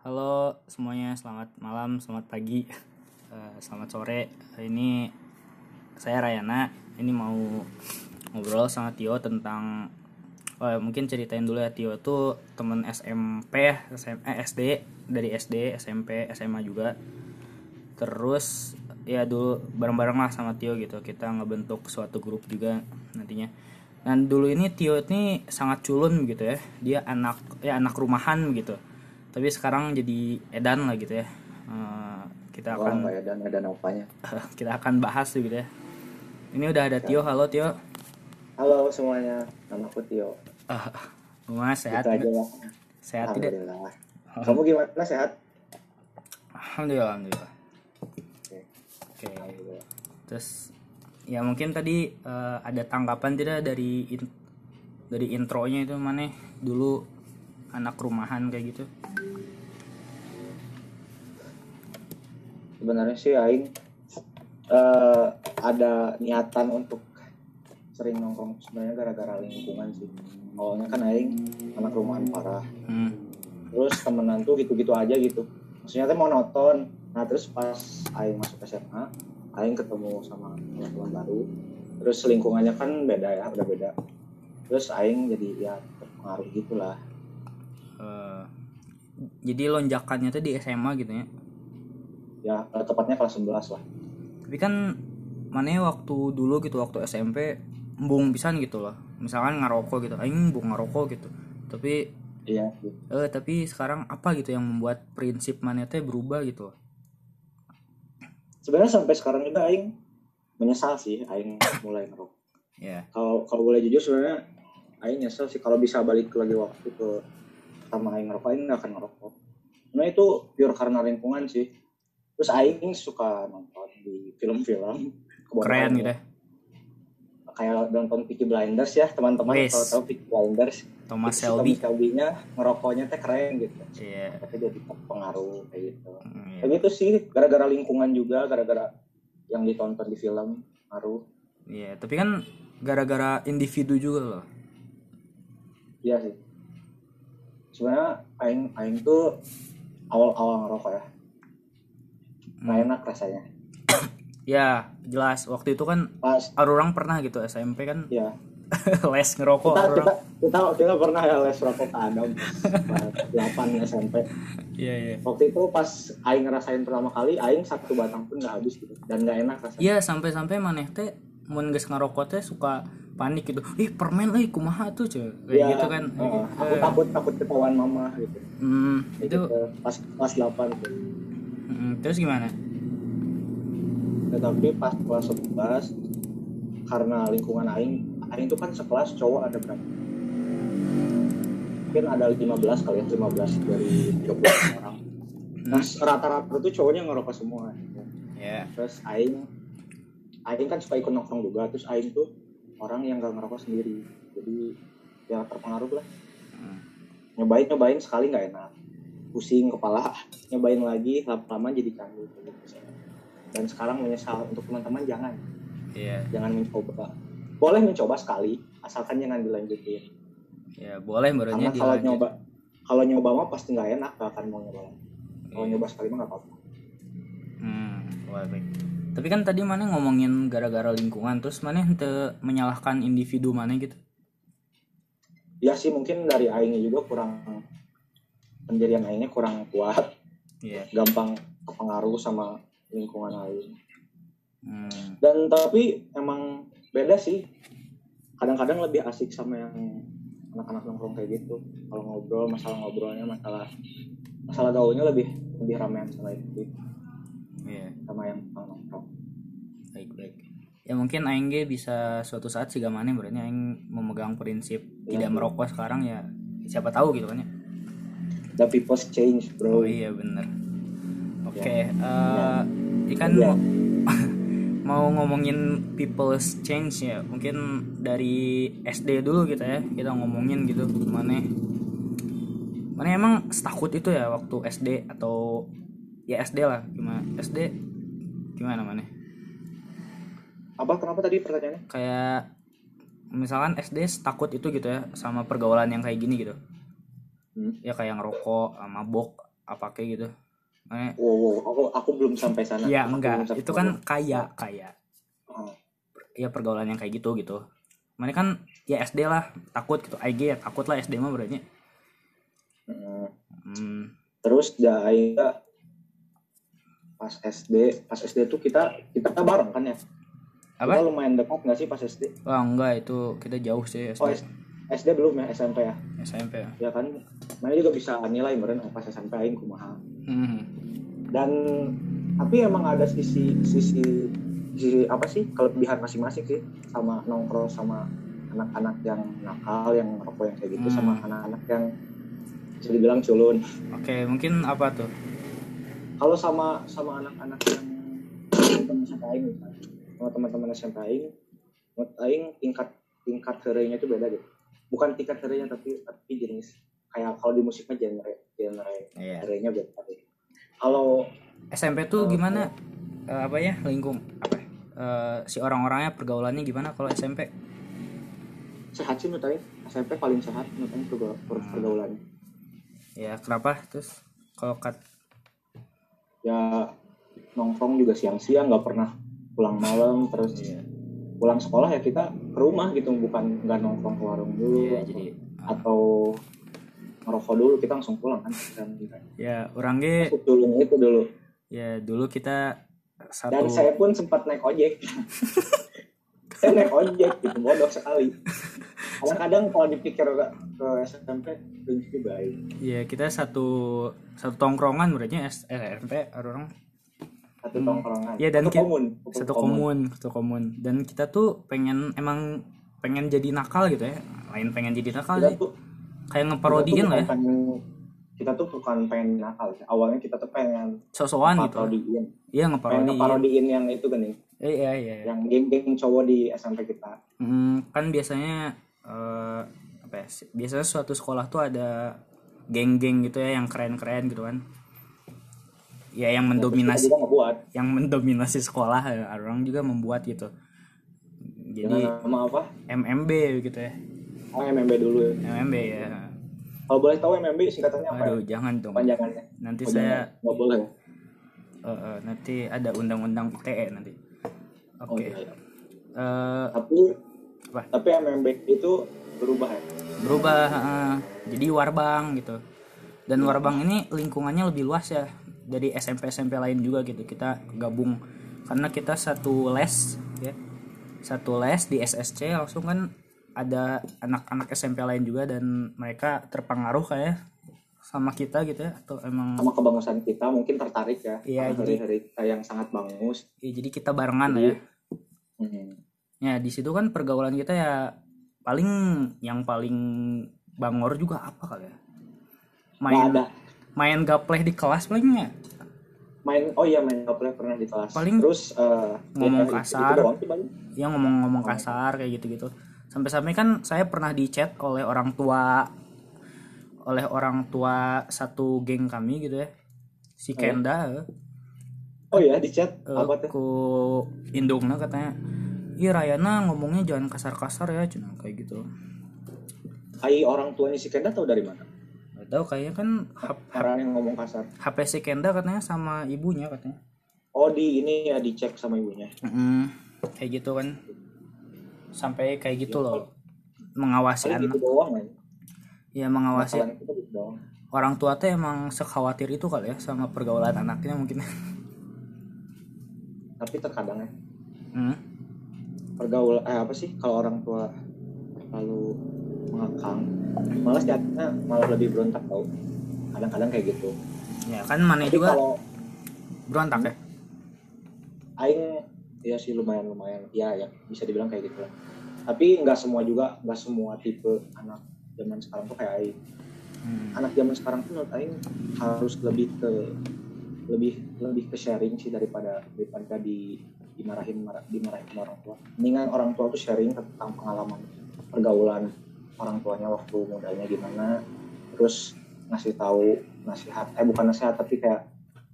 Halo semuanya, selamat malam, selamat pagi, eh, selamat sore. Ini saya Rayana. Ini mau ngobrol sama Tio tentang oh, mungkin ceritain dulu ya Tio tuh temen SMP, SM, eh, SD dari SD, SMP, SMA juga. Terus ya dulu bareng-bareng lah sama Tio gitu. Kita ngebentuk suatu grup juga nantinya. Dan dulu ini Tio ini sangat culun gitu ya. Dia anak ya anak rumahan gitu. Tapi sekarang jadi edan lah gitu ya. Eh, kita Wah, akan nggak dan ada apanya. kita akan bahas gitu ya. Ini udah ada Tio, halo Tio. Halo semuanya, nama aku Tio. Ah, Mas sehat? Itu aja lah. Sehat tidak? Alhamdulillah. Kamu gimana sehat? Alhamdulillah, alhamdulillah. Oke. Oke. Alhamdulillah. Terus ya mungkin tadi eh, ada tanggapan tidak dari in- dari intronya itu mana dulu anak rumahan kayak gitu? Sebenarnya sih Aing eh, ada niatan untuk sering nongkrong sebenarnya gara-gara lingkungan sih. Awalnya kan Aing anak rumahan parah. Hmm. Terus temenan tuh gitu-gitu aja gitu. Maksudnya tuh monoton. Nah terus pas Aing masuk SMA, Aing ketemu sama teman-teman baru. Terus lingkungannya kan beda ya, udah beda. Terus Aing jadi ya terpengaruh gitulah. Eh, jadi lonjakannya tuh di SMA gitu ya. Ya eh, tepatnya kelas 11 lah. Tapi kan mana waktu dulu gitu waktu SMP embung pisan gitu loh. Misalkan ngarokok gitu, aing embung ngarokok gitu. Tapi Iya. gitu. eh tapi sekarang apa gitu yang membuat prinsip mana teh berubah gitu loh. Sebenarnya sampai sekarang juga Aing menyesal sih Aing mulai ngerokok. Ya. Kalau kalau boleh jujur sebenarnya Aing nyesel sih kalau bisa balik lagi waktu ke sama Aing ngerokok Aing nggak akan ngerokok. Nah itu pure karena lingkungan sih. Terus Aing suka nonton di film-film. Keren gitu ya. Kayak nonton Peaky Blinders ya teman-teman Wes. kalau tahu Peaky Blinders. Thomas Shelby. Shelby-nya ngerokoknya teh keren gitu. Iya. Tapi dia pengaruh kayak gitu. Mm. Kayak gitu sih gara-gara lingkungan juga gara-gara yang ditonton di film ngaruh. Iya, tapi kan gara-gara individu juga loh. Iya sih. Sebenarnya aing aing tuh awal-awal ngerokok ya. Nggak Hmm. enak rasanya. Ya, jelas. Waktu itu kan Pas orang pernah gitu SMP kan ya les ngerokok kita orang. kita kita kita pernah ya les rokok ke Adam 8 SMP. Iya, iya. Waktu itu pas aing ngerasain pertama kali aing satu batang pun nggak habis gitu dan nggak enak rasanya. Iya, sampai-sampai maneh teh mun geus ngerokok teh suka panik gitu. Ih, permen euy kumaha tuh, cuy. Kayak Iya, gitu kan. heeh. aku Eh, takut takut ketahuan mama gitu. hmm, Kayak itu gitu. pas kelas 8 tuh. hmm, terus gimana? tetapi pas kelas 11 karena lingkungan aing aing itu kan sekelas cowok ada berapa mungkin ada 15 kali ya 15 dari 30 orang nah rata-rata itu cowoknya ngerokok semua Ya. terus aing aing kan suka ikut nongkrong juga terus aing tuh orang yang gak ngerokok sendiri jadi ya terpengaruh lah Hmm. nyobain nyobain sekali nggak enak pusing kepala nyobain lagi lama-lama jadi candu dan sekarang menyesal untuk teman-teman jangan Iya. jangan mencoba boleh mencoba sekali asalkan jangan dilanjutin Ya, boleh barunya karena kalau dilanjut. nyoba kalau nyoba mah pasti nggak enak gak akan mau nyoba lagi. kalau Iya. nyoba sekali mah nggak apa-apa Hmm, baik. Tapi kan tadi mana ngomongin gara-gara lingkungan, terus mana ente menyalahkan individu mana gitu? ya sih mungkin dari aingnya juga kurang pendirian aingnya kurang kuat Iya. gampang kepengaruh sama lingkungan aing Hmm. dan tapi emang beda sih kadang-kadang lebih asik sama yang anak-anak nongkrong kayak gitu kalau ngobrol masalah ngobrolnya masalah masalah gaulnya lebih lebih ramean sama itu Iya. sama yang nongkrong Baik baik. Ya mungkin aing bisa suatu saat sih mana berarti aing memegang prinsip Iya, tidak bro. merokok sekarang ya siapa tahu gitu kan ya. the people's change Oh bro iya bener. Oke, Ya. eh ini kan Ya. mau, mau ngomongin people's change ya. Mungkin dari SD dulu gitu ya. Kita ngomongin gitu mana mana emang setakut itu ya waktu SD atau ya SD lah. Gimana SD gimana mana apa kenapa tadi pertanyaannya? Kayak misalkan SD takut itu gitu ya sama pergaulan yang kayak gini gitu. Hmm. ya kayak ngerokok mabok apa kayak gitu. Makanya, wow, wow, aku aku belum sampai sana. Ya Aku enggak. itu kan kaya kaya. Oh. ya pergaulan yang kayak gitu gitu. Mana kan ya SD lah. Takut gitu. IG ya takut lah SD mah berarti. Mm. hmm, terus ya teh pas SD pas SD tuh kita kita bareng kan ya? Apa? kita lumayan dekat nggak sih pas SD Wah enggak itu kita jauh sih SD oh SD belum ya SMP ya? SMP ya. Ya kan mana juga bisa nilai meren pas SMP aing kumaha. Hmm. dan tapi emang ada sisi sisi sisi apa sih kelebihan masing-masing sih sama nongkrong sama anak-anak yang nakal yang merokok yang kayak gitu Hmm. sama anak-anak yang bisa dibilang culun. Oke mungkin apa tuh kalau sama sama anak-anak yang teman SMP aing misalnya sama teman-teman SMP aing menurut aing tingkat tingkat herenya itu beda gitu bukan tingkat herenya tapi tapi jenis kayak kalau di musiknya genre genre Iya. herenya beda kalau SMP tuh Oh, gimana? Eh, apa ya? Lingkung apa? Eh, si orang-orangnya pergaulannya gimana kalau SMP sehat sih menurut aing. SMP paling sehat menurut aing pergaul- per- pergaulannya. Ya kenapa? Terus kalau kat ya nongkrong juga siang-siang nggak pernah pulang malam terus Iya. pulang sekolah ya kita ke rumah gitu bukan nggak nongkrong ke warung dulu Iya, atau, jadi atau ngerokok dulu kita langsung pulang kan kan. Ya orang ge dulu itu dulu. ya dulu kita dan satu saya pun sempat naik ojek. Saya naik ojek gitu bodoh sekali kadang-kadang kalau dipikir ke SMP lucu juga ya. ya kita satu satu tongkrongan berarti eh, SMP orang? Satu tongkrongan. Iya, dan satu komun. satu komun satu komun. Dan kita tuh pengen emang pengen jadi nakal gitu ya. Lain pengen jadi nakal kita sih. tuh kayak ngeparodiin lah ya. pengen- kita tuh bukan pengen nakal sih. Awalnya kita tuh pengen sosokan gitu. parodiin iya pengen ngeparodiin ngeparodiin yang itu kan nih eh, iya iya iya. yang geng-geng cowok di SMP kita. Hmm, kan biasanya eh, apa ya biasanya suatu sekolah tuh ada geng-geng gitu ya yang keren-keren gitu kan. Ya yang mendominasi yang mendominasi sekolah ya, orang juga membuat gitu. Jadi dengan nama apa? MMB gitu ya. Oh MMB dulu ya. MMB ya. Kalau boleh tahu MMB singkatannya apa ya? aduh jangan dong. Panjangannya nanti Oh, saya nggak boleh. Eh, eh, nanti ada undang-undang ITE nanti. Oh, oke iya, iya. Eh, tapi Apa? tapi MMB itu berubah ya? Berubah eh, jadi warbang gitu. Dan warbang ini lingkungannya lebih luas ya. Dari SMP SMP lain juga gitu kita gabung. Karena kita satu les ya. Satu les di SSC langsung kan ada anak-anak SMP lain juga dan mereka terpengaruh kayak sama kita gitu ya atau emang sama kebangusan kita mungkin tertarik ya. Iya, sama jadi- hari-hari kita yang sangat bangus. Ya, jadi kita barengan lah ya. Hmm. Ya di situ kan pergaulan kita ya paling yang paling bangor juga apa kali ya? Main ada. main gapleh di kelas palingnya main oh iya main gaple pernah di kelas. Paling terus eh, ngomong ya, kasar. ya ngomong-ngomong kasar kayak gitu-gitu. Sampai-sampai kan saya pernah dicat oleh orang tua oleh orang tua satu geng kami gitu ya. Si Kenda oh iya di chat eh, apa tuh? ku indungna katanya iya Rayana ngomongnya jangan kasar-kasar ya cina kayak gitu. Ai orang tuanya si Kenda tahu dari mana? Gak tahu kayaknya kan cara yang ngomong kasar. HP si Kenda katanya sama ibunya katanya. Oh di ini ya dicek sama ibunya. Mm, kayak gitu kan. Sampai kayak gitu loh. mengawasi anak. gitu doang kan ya mengawasi gitu doang. orang tua tuh emang sekhawatir itu kali ya sama pergaulan anaknya mungkin. Tapi terkadang ya. Hmm. Pergaul eh apa sih kalau orang tua terlalu mengekang malah jatuhnya malah lebih berontak tau. Kadang-kadang kayak gitu. Ya kan mana tapi juga kalau berontak ya? Aing ya sih lumayan lumayan. Ya ya bisa dibilang kayak gitu lah. Tapi nggak semua juga nggak semua tipe anak zaman sekarang tuh kayak aing. Hmm. anak zaman sekarang tuh menurut aing harus lebih ke lebih lebih ke sharing sih daripada daripada di dimarahin marah, dimarahin sama orang tua. Mendingan orang tua tuh sharing tentang pengalaman pergaulan orang tuanya waktu mudanya gimana terus ngasih tahu nasihat eh bukan nasihat tapi kayak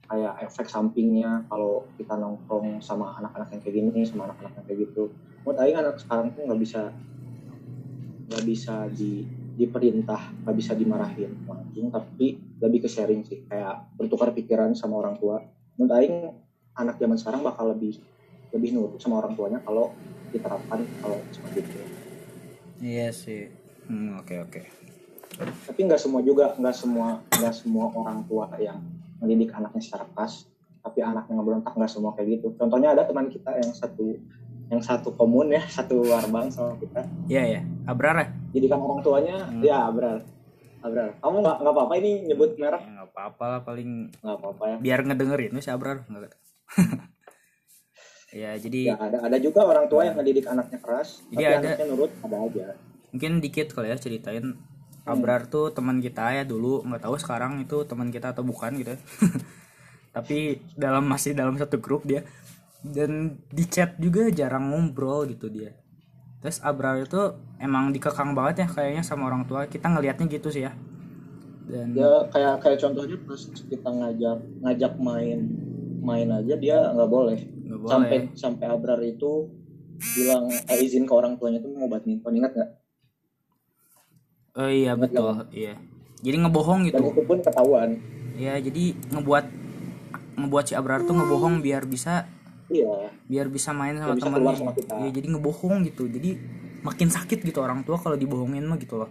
kayak efek sampingnya kalau kita nongkrong sama anak-anak yang kayak gini sama anak-anak yang kayak gitu. Menurut aing anak sekarang tuh nggak bisa nggak bisa di diperintah nggak bisa dimarahin langsung tapi lebih ke sharing sih kayak bertukar pikiran sama orang tua. Menurut Aing anak zaman sekarang bakal lebih lebih nurut sama orang tuanya kalau diterapkan kalau seperti itu. Iya sih. Hmm, oke oke. Tapi nggak semua juga nggak semua nggak semua orang tua yang mendidik anaknya secara pas tapi anaknya ngeberontak nggak semua kayak gitu. Contohnya ada teman kita yang satu yang satu komun ya satu warbang sama kita. Iya ya Abrar ya? Jadi kan orang tuanya Hmm. ya Abrar. Abrar. Kamu nggak nggak apa-apa ini nyebut merek? Ya, nggak apa-apa lah paling nggak apa-apa ya. biar ngedengerin. Si Abrar nggak ya jadi ya ada ada juga orang tua yang ngedidik anaknya keras Jadi tapi ada- anaknya nurut ada aja. Mungkin dikit kali ya ceritain Abrar tuh teman kita ya dulu nggak tahu sekarang itu teman kita atau bukan gitu ya. tapi dalam masih dalam satu grup dia. Dan di chat juga jarang ngobrol gitu dia. Terus Abrar itu emang dikekang banget ya kayaknya sama orang tua. Kita ngelihatnya gitu sih ya. Dan dia kayak kayak contohnya pas kita ngajak ngajak main main aja dia nggak boleh nggak boleh. Sampai sampai Abrar itu bilang eh, izin ke orang tuanya tuh mau badminton ingat nggak? Oh iya betul. iya. Jadi ngebohong dan gitu itu pun ketahuan. Ya jadi ngebuat ngebuat si Abrar tuh ngebohong biar bisa iya. biar bisa main sama Biar temannya sama kita. ya jadi ngebohong gitu. Jadi makin sakit gitu orang tua kalau dibohongin mah gitu loh.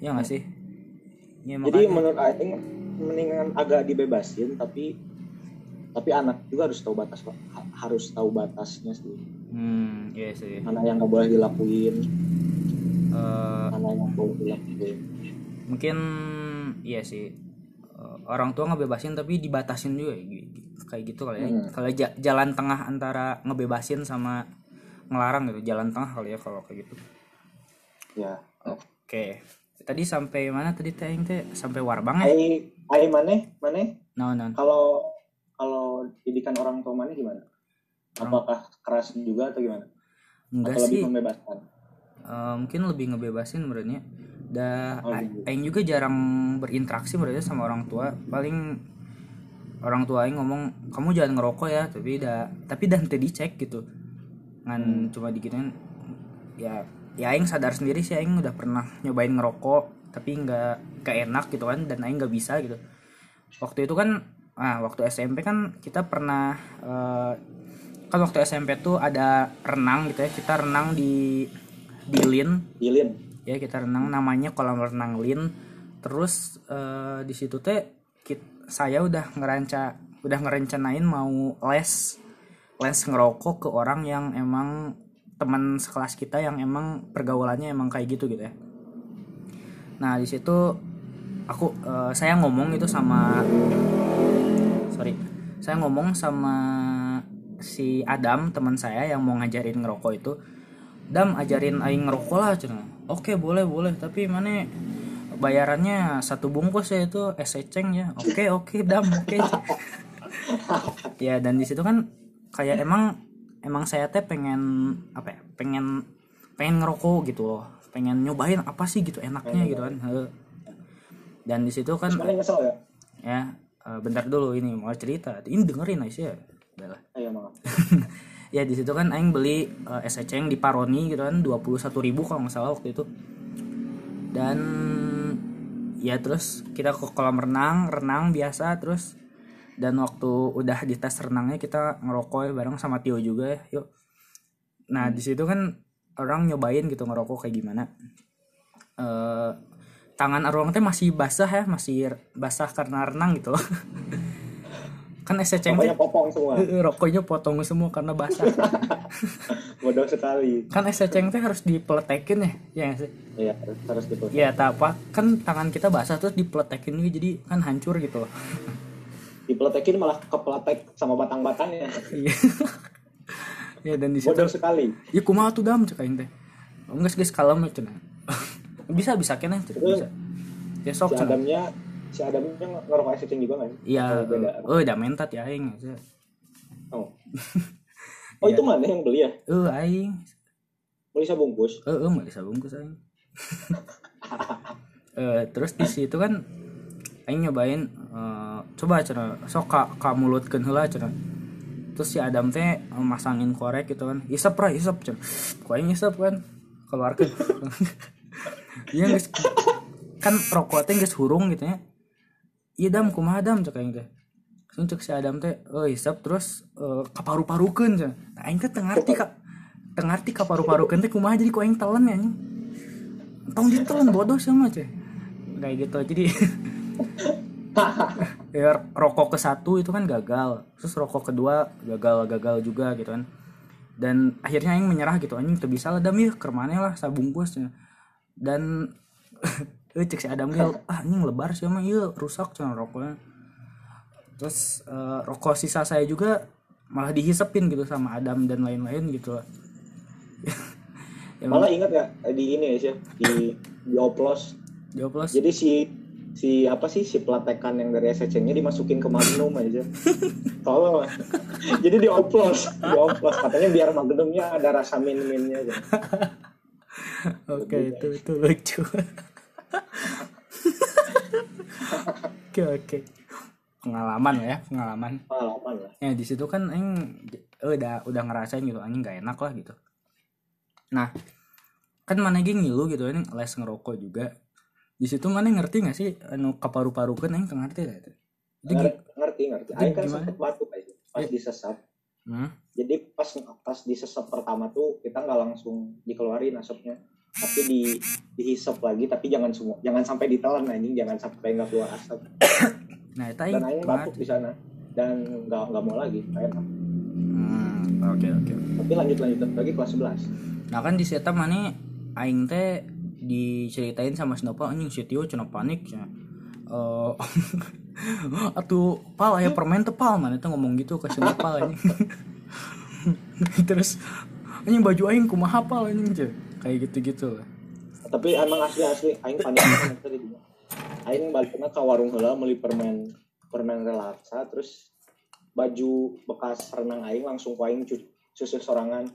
Ya nggak sih? Ya jadi menurut Aing mendingan agak dibebasin tapi tapi anak juga harus tahu batas harus tahu batasnya sih. Hmm iya sih. Mana yang nggak boleh dilakuin. Eh, mana yang boleh dilakuin. mungkin iya sih. Eh, orang tua ngebebasin tapi dibatasin juga ya, kayak gitu kali ya. Hmm. kalau ja- jalan tengah antara ngebebasin sama ngelarang gitu jalan tengah kali ya kalau kayak gitu. Ya. Oke. Tadi sampai mana tadi teh? Sampai warbang ya? Ai Ai mana? Mana? No no kalau kalau didikan orang tua mana gimana? Apakah keras juga atau gimana? Enggak atau sih. lebih membebaskan? Eh, mungkin lebih ngebebasin menurutnya dah Oh, gitu. Aing juga jarang berinteraksi menurutnya sama orang tua. Paling orang tua Aing ngomong kamu jangan ngerokok ya tapi dah tapi dah nanti dicek gitu. Ngan cuma digituin. Ya ya Aing sadar sendiri sih Aing udah pernah nyobain ngerokok tapi nggak gak enak gitu kan dan Aing nggak bisa gitu. Waktu itu kan ah waktu SMP kan kita pernah eh, kan waktu SMP tuh ada renang gitu ya kita renang di di lin. Ilin ya kita renang namanya kolam renang lin. Terus eh, di situ teh saya udah ngeranca udah ngerencanain mau les les ngerokok ke orang yang emang teman sekelas kita yang emang pergaulannya emang kayak gitu gitu ya. Nah di situ aku eh, saya ngomong itu sama sorry. Saya ngomong sama si Adam teman saya yang mau ngajarin ngerokok itu. Dam ajarin aing ngerokok lah cenah. Oke boleh boleh. Tapi mana bayarannya satu bungkus ya itu es eceng ya. Oke oke Dam oke. ya dan di situ kan kayak emang emang saya teh pengen apa ya pengen pengen ngerokok gitu loh. Pengen nyobain apa sih gitu enaknya gitu kan. dan di situ kan nyesel ya eh, bentar dulu ini mau cerita. Ini dengerin aja ya Udah lah. Ayo maaf. Ya di situ kan aing beli uh, es eceng di Paroni gitu kan 21.000 ribu kalau nggak salah waktu itu. Dan ya terus kita ke kolam renang renang biasa terus dan waktu udah di tes renangnya kita ngerokok bareng sama Tio juga ya yuk. Nah di situ kan orang nyobain gitu ngerokok kayak gimana. Eh tangan orang teh masih basah ya masih basah karena renang gitu loh. Kan eceng teh popong semua. Rokoknya potong semua karena basah. Bodoh sekali. Kan eceng teh harus dipeletekin ya ya sih? Iya harus harus gitu ya tak apa kan tangan kita basah terus dipeletekin gitu jadi kan hancur gitu loh. Dipeletekin malah kepeletek sama batang-batangnya. Iya. ya dan di situ bodoh sekali. Ya kumaha tuh dam cek aing teh enggak guys kalem ya cenah bisa bisa kena. Bisa. Ya sok si Adamnya si Adamnya ngerokok es juga sih? Iya. Oh, udah mentat ya aing eh oh. Oh itu mana yang beli ya? Aing. Beli sebungkus eh eh mah bisa bungkus aing. Eh terus di situ kan aing nyobain eh, coba cenah sok ka, ka mulutkeun heula cenah terus si Adam teh eh, masangin korek gitu kan. Isep ra isep cenah ku aing isep kan keluarkan iya geus kan rokok teh geus hurung gitu ya. Iya dam kumaha dam cek aing teh. Terus cek si Adam teh oh hisap terus eh, kaparu-parukeun cenah nah aing teh teu ngarti ka teu ngarti kaparu-parukeun teh kumaha jadi ku aing telen ya tong ditelan bodoh sama ceh kayak gitu jadi ya rokok ke satu itu kan gagal. Terus rokok kedua gagal gagal juga gitu kan. Dan akhirnya aing menyerah gitu. Anjing tuh bisa lah dam ya kermane lah sabungkus cenah. Dan eh cek si Adam dia ah anjing lebar sih mah iya rusak cenah rokoknya terus eh, rokok sisa saya juga malah dihisepin gitu sama Adam dan lain-lain gitu ya, Malah ingat gak di ini ya sih di di oplos. jawab Jadi si si apa sih si pelatekan yang dari SCC-nya dimasukin ke Magnum aja. Tolong. Jadi di oplos, di oplos katanya biar Magnumnya ada rasa min-minnya aja. Oke itu itu lucu. Oke oke. Pengalaman ya pengalaman. Pengalaman lah. Ya di situ kan aing eh, udah udah ngerasain gitu anjing gak enak lah gitu. Nah kan mana geng ngilu gitu ini les ngerokok juga. Di situ mana ngerti gak sih anu kaparu-paru kan aing ngerti lah itu. Ngerti, ngerti. Aing kan sempet batuk aja pas Iya. disesap. Hmm? Jadi pas pas pertama tuh kita nggak langsung dikeluarin asapnya, tapi di dihisap lagi tapi jangan semua jangan sampai ditelan anjing jangan sampai nggak keluar asap Nah itu dan aing batuk di sana dan nggak nggak mau lagi kayak Hmm, oke oke. tapi lanjut lanjut lagi kelas 11 Nah kan di seta mana aing teh diceritain sama si Nopal anjing si Tio cenah panik cenah. Eh atuh pal aya permen teh pal mana tuh ngomong gitu ke si Nopal anjing. Terus anjing baju aing kumaha pal anjing cenah. Kayak gitu-gitu lah. tapi emang asli asli aing panik banget tadi aing baliknya ke warung heula beli permen permen relaksa terus baju bekas renang aing langsung ku aing susu sorangan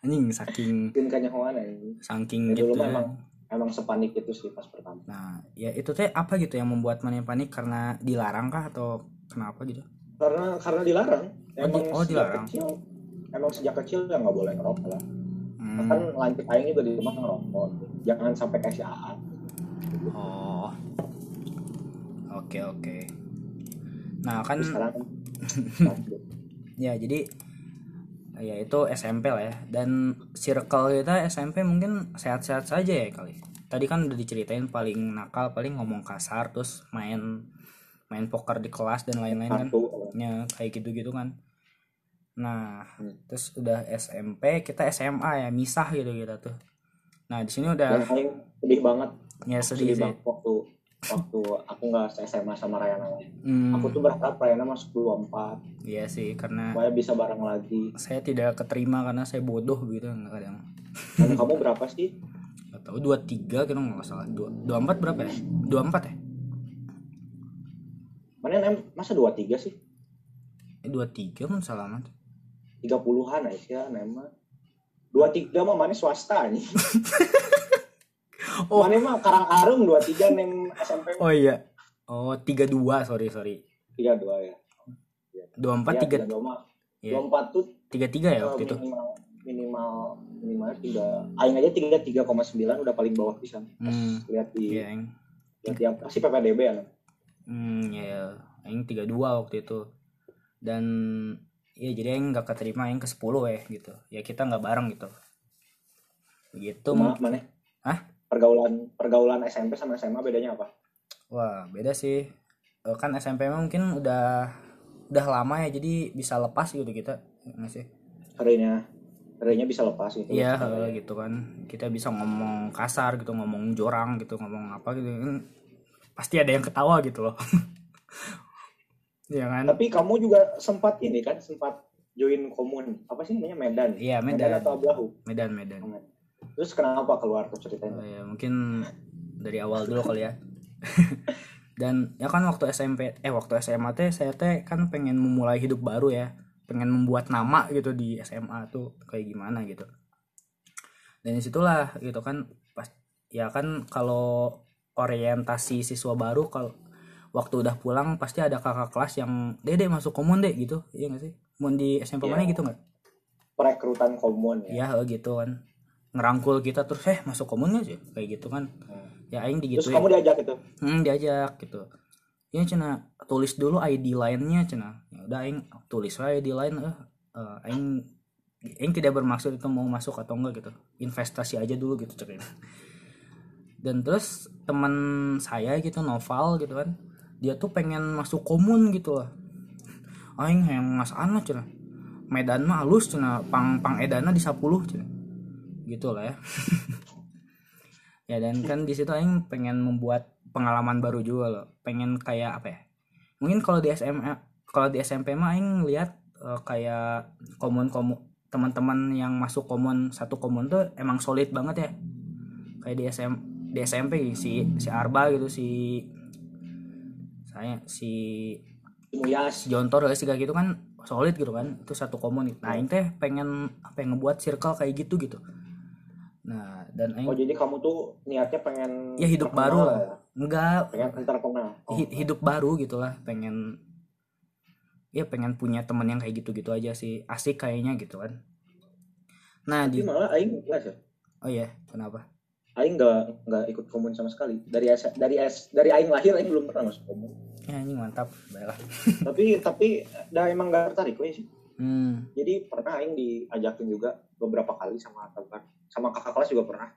Anjing saking bikin kanyahoan aing saking Ya, dulu gitu mah ya. emang emang sepanik itu sih pas pertama Nah, ya itu teh apa gitu yang membuat mana panik karena dilarang kah atau kenapa gitu? karena karena dilarang Oh, emang di- oh, sejak dilarang. kecil emang sejak kecil ya nggak boleh ngerokok lah Hmm. kan lanjut aing juga di rumah ngerokok jangan sampai kasih AA Oh. Oke, oke. Nah, kan Terus sekarang ya jadi ya itu SMP lah ya. Dan circle kita SMP mungkin sehat-sehat saja ya kali. Tadi kan udah diceritain paling nakal paling ngomong kasar terus main main poker di kelas dan lain-lain kan. Ya kayak gitu-gitu kan. Nah, Hmm. terus udah SMP, kita SMA ya, misah gitu kita tuh. Nah, di sini udah aing sedih banget. Ya sedih sedih sih. banget waktu waktu aku nggak SMA sama Rayana. Hmm, aku tuh berharap Rayana masuk 24 iya sih karena supaya bisa bareng lagi. saya tidak keterima karena saya bodoh gitu kadang dan kamu berapa sih? Nggak tahu dua tiga kita nggak salah. Dua dua empat berapa ya? dua empat ya? Mana masa 23 sih? Eh dua tiga pun amat 30-an aja nem mah 23 mah mana swasta nih Oh. mana mah Karang Arung 23 nem SMP oh iya. Oh tiga dua sorry sorry. 32 ya. dua empat Ya, tiga 32 mah. Iya. 24 tuh tiga tiga ya waktu itu? minimal minimal minimal tiga aing aja 33,9 udah paling bawah pas Hmm. lihat di iya yang lihat di apa sih PPDB ya hmm ya yang tiga dua waktu itu. Dan ya jadi yang nggak keterima yang ke sepuluh ya gitu ya kita nggak bareng gitu begitu Cuma mungkin. mana? Hah? Pergaulan pergaulan SMP sama SMA bedanya apa? Wah, beda sih. Eh, Kan SMP mungkin udah udah lama ya jadi bisa lepas gitu kita. Nggak sih? Harinya harinya bisa lepas gitu. Iya, gitu kan. Kita bisa ngomong kasar gitu, ngomong jorang gitu, ngomong apa gitu. Kan Pasti ada yang ketawa gitu loh. Iya kan? Tapi kamu juga sempat ini kan sempat join komun apa sih namanya Medan? Iya, Medan. atau Ablahu? Medan, Medan. Terus kenapa keluar tuh Oh, ceritanya? ya, mungkin dari awal dulu kali ya. Dan ya kan waktu SMP eh waktu SMA teh saya teh kan pengen memulai hidup baru ya. Pengen membuat nama gitu di SMA tuh kayak gimana gitu. Dan di situlah gitu kan pas ya kan kalau orientasi siswa baru kalau waktu udah pulang pasti ada kakak kelas yang dede masuk komun deh gitu. Iya gak sih? Mau di SMP Iya. mana gitu nggak? Perekrutan komun ya. ya gitu kan. Ngerangkul kita terus eh masuk komun gak sih? Kayak gitu kan. Hmm. ya aing terus digituin kamu diajak itu hmm, diajak gitu. Ya cina tulis dulu ID lainnya cina. Ya udah aing tulis aja ID lain eh eh, aing aing tidak bermaksud itu mau masuk atau enggak gitu. Investasi aja dulu gitu cekin dan terus teman saya gitu novel gitu kan dia tuh pengen masuk komun gitu lah. Aing yang ngas anak cina. Medan mah halus cina. Pang pang edana di 10 cina. Gitu lah ya. Ya dan kan di situ aing pengen membuat pengalaman baru juga loh. Pengen kayak apa ya? Mungkin kalau di SMA kalau di SMP mah aing lihat eh, kayak komun komun teman-teman yang masuk komun satu komun tuh emang solid banget ya. Kayak di SM di SMP si si Arba gitu si saya si Muyas si Jontor guys kayak gitu kan solid gitu kan itu satu komun nah aing teh pengen apa yang ngebuat circle kayak gitu gitu. Nah dan aing oh jadi kamu tuh niatnya pengen ya hidup baru. lah ya? enggak. Pengen terkenal oh. hi- hidup baru gitulah pengen ya pengen punya temen yang kayak gitu-gitu aja sih. Asik kayaknya gitu kan. Nah tapi di malah aing enggak sih? Oh iya kenapa? Aing enggak enggak ikut komun sama sekali. Dari dari dari aing lahir aing belum pernah masuk komun ya ini mantap. Baiklah. Tapi tapi dah emang gak tertarik we sih. Hmm. Jadi pernah aing diajakin juga beberapa kali sama kakak sama kakak kelas juga pernah.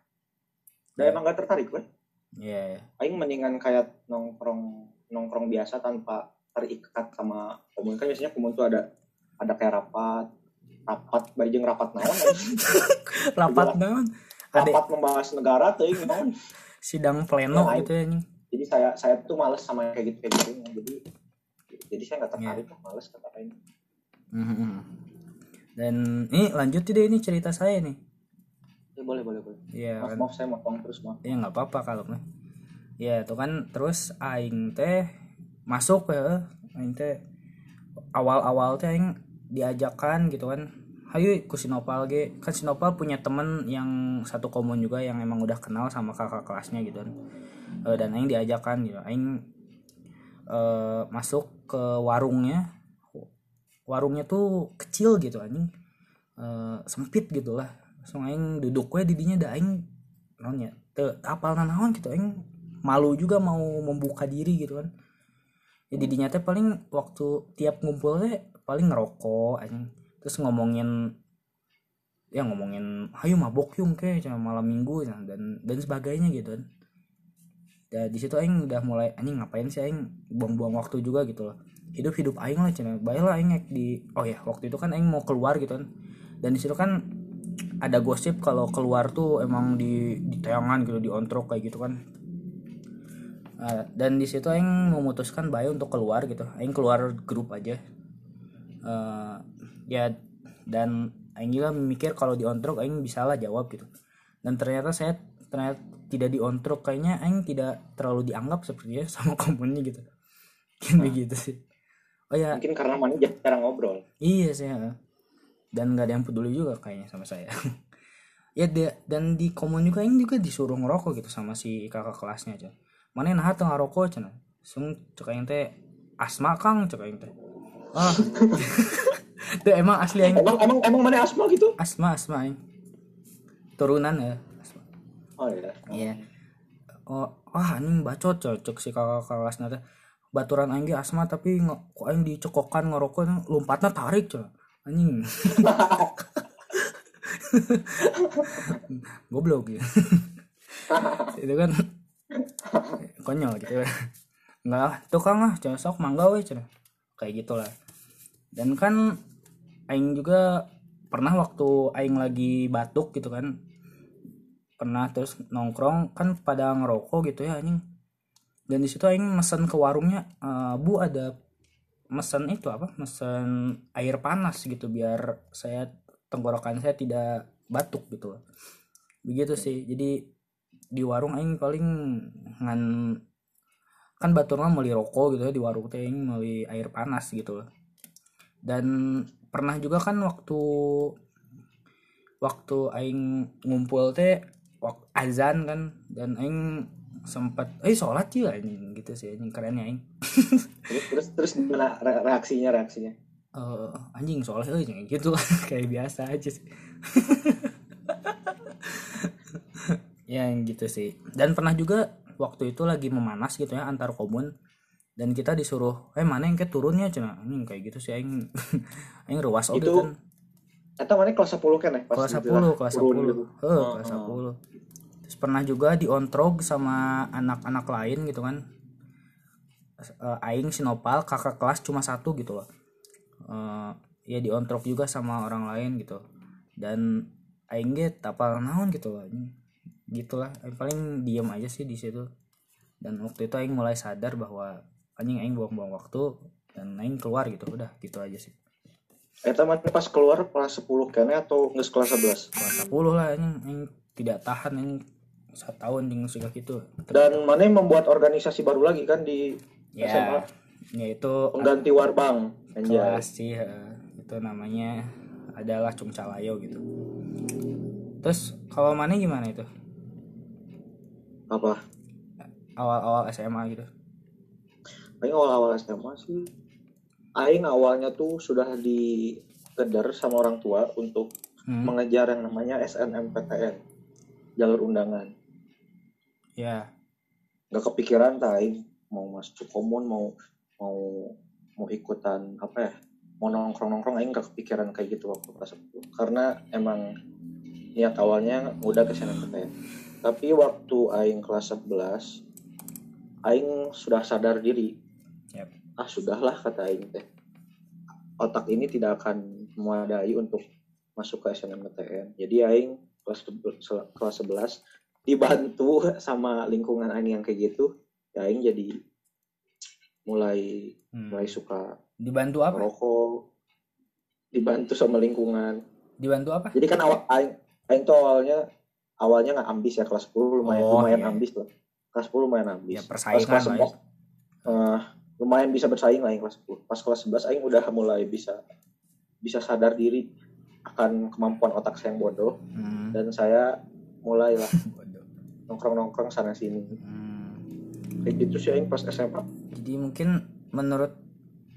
Dan Ya. emang gak tertarik we ya ya. aing mendingan kayak nongkrong nongkrong biasa tanpa terikat sama komun kan biasanya komun tuh ada ada kayak rapat rapat barjeng rapat naon rapat naon? Ada rapat membahas negara tuh naon? Sidang pleno Ya, gitu ya ini jadi saya saya tuh males sama yang kayak gitu kayak gitu jadi jadi saya nggak Ya. tertarik lah males kata aing Mhm. dan ini lanjut deh ini cerita saya nih. Ya boleh boleh boleh. Ya maaf kan? maaf saya motong terus maaf. Ya nggak apa-apa kalau mah ya itu kan terus aing teh masuk ya aing teh awal-awal teh aing diajakan gitu kan. Hayu ku Sinopal ge. Kan Sinopal punya temen yang satu komun juga yang emang udah kenal sama kakak kelasnya gitu kan Eh, dan aing diajakan gitu. Aing eh, masuk ke warungnya. Warungnya tuh kecil gitu anjing. Eh, sempit gitu lah langsung aing duduk we di dinya aing naon ya teu apal naon gitu? Aing malu juga mau membuka diri gitu kan. Ya di dinya teh paling waktu tiap ngumpul teh paling ngerokok anjing. Terus ngomongin ya ngomongin hayu mabok yung cuma malam minggu ya, dan dan sebagainya gitu kan ya di situ aing udah mulai anjing ngapain sih aing buang-buang waktu juga? Gitu loh. Hidup hidup aing lah cina. Baiklah aing di oh ya waktu itu kan aing mau keluar gitu kan. Dan di situ kan ada gosip kalau keluar tuh emang di di tayangan gitu di ontrok kayak gitu kan. Nah, dan di situ aing memutuskan bae untuk keluar gitu. Aing keluar grup aja. Eh, ya dan aing juga mikir kalau di ontrok aing bisa lah jawab gitu. Dan ternyata saya ternyata tidak di ontrok kayaknya aing tidak terlalu dianggap sepertinya sama komunnya gitu Mungkin begitu sih oh ya mungkin karena mana jarang ngobrol Iya sih. ya. Dan nggak ada yang peduli juga kayaknya sama saya. ya dia dan di komun juga ini juga disuruh ngerokok gitu sama si kakak kelasnya aja. Mana nah tengah rokok cina. Sung cek aing teh asma kang cek aing teh. Ah. Tuh emang asli aing emang emang emang mana asma gitu asma asma aing. Turunan ya. Oh iya Iya. Oh, wah anjing bacot cocok si kakak kelasnya teh. Baturan ge asma tapi kok aing dicekokan ngerokok lompatnya tarik coy. Anjing. Goblok gitu. itu kan konyol gitu ya. Enggak lah, tukang lah, coy, sok mangga we cenah. Kayak gitulah. Dan kan aing juga pernah waktu aing lagi batuk gitu kan pernah terus nongkrong kan pada ngerokok gitu ya anjing. Dan di situ aing mesen ke warungnya "Eh, bu ada mesen itu apa? Mesen air panas gitu biar saya tenggorokan saya tidak batuk gitu begitu sih. Jadi di warung aing paling ngan kan baturnya meuli rokok gitu ya di warung teh aing meuli air panas gitu loh. Dan pernah juga kan waktu waktu aing ngumpul teh azan kan dan aing sempat eh sholat ya anjing gitu sih anjing keren ya aing. Terus terus gimana re- reaksinya reaksinya? Eh, anjing soalnya eh kayak gitu kayak biasa aja sih. Ya yang gitu sih. Dan pernah juga waktu itu lagi memanas gitu ya antar komun dan kita disuruh eh mana yang kayak turunnya cina? Ini kayak gitu sih aing. Aing ruas oke Itu kan. Eta mana kelas 10 kan ya? Kelas gitu lah, 10 kelas 10 turun Heeh, gitu. kelas Oh, 10 terus pernah juga diontrog sama anak-anak lain gitu kan. Eh, aing sinopal kakak kelas cuma satu gitu loh. Eh, ya diontrog juga sama orang lain gitu. Dan aing ge tapal naon gitu loh gitulah Aing paling diem aja sih di situ. Dan waktu itu aing mulai sadar bahwa anjing aing buang-buang waktu dan aing keluar gitu udah gitu aja sih. Eta mana pas keluar kelas 10 kene atau nggak kelas 11? kelas 10 lah anjing. Aing tidak tahan anjing satu tahun jeung suka gitu Dan mana membuat organisasi baru lagi kan di ya SMA ya itu pengganti Warbang. Kelas sih eh, itu namanya adalah Cungcalayo gitu. Terus kalau mana gimana itu? Apa? awal-awal SMA gitu. Aing awal-awal SMA sih. Aing awalnya tuh sudah digeder sama orang tua untuk Hmm, mengejar yang namanya SNMPTN jalur undangan ya. Nggak kepikiran Aing mau masuk komun mau mau mau ikutan apa ya mau nongkrong nongkrong Aing nggak kepikiran kayak gitu waktu kelas 10 karena emang niat awalnya udah ke SNMPTN tapi waktu Aing kelas 11 Aing sudah sadar diri. Yap. ah sudahlah kata Aing teh. Otak ini tidak akan memadai untuk masuk ke SNMPTN jadi Aing kelas kelas 11 dibantu sama lingkungan Aing yang kayak gitu ya Aing jadi mulai hmm. mulai suka dibantu apa merokok dibantu sama lingkungan dibantu apa jadi kan awal Aing Aing tuh awalnya awalnya nggak ambis ya kelas 10 lumayan Oh, lumayan iya. ambis lah kelas 10 lumayan ambis ya persaingan kelas lah ya. 11, eh, lumayan bisa bersaing lah Aing kelas 10 pas kelas 11 Aing udah mulai bisa bisa sadar diri akan kemampuan otak saya yang bodoh Hmm. dan saya mulailah Waduh. nongkrong-nongkrong sana sini Hmm. kayak gitu sih Aing pas SMA jadi mungkin menurut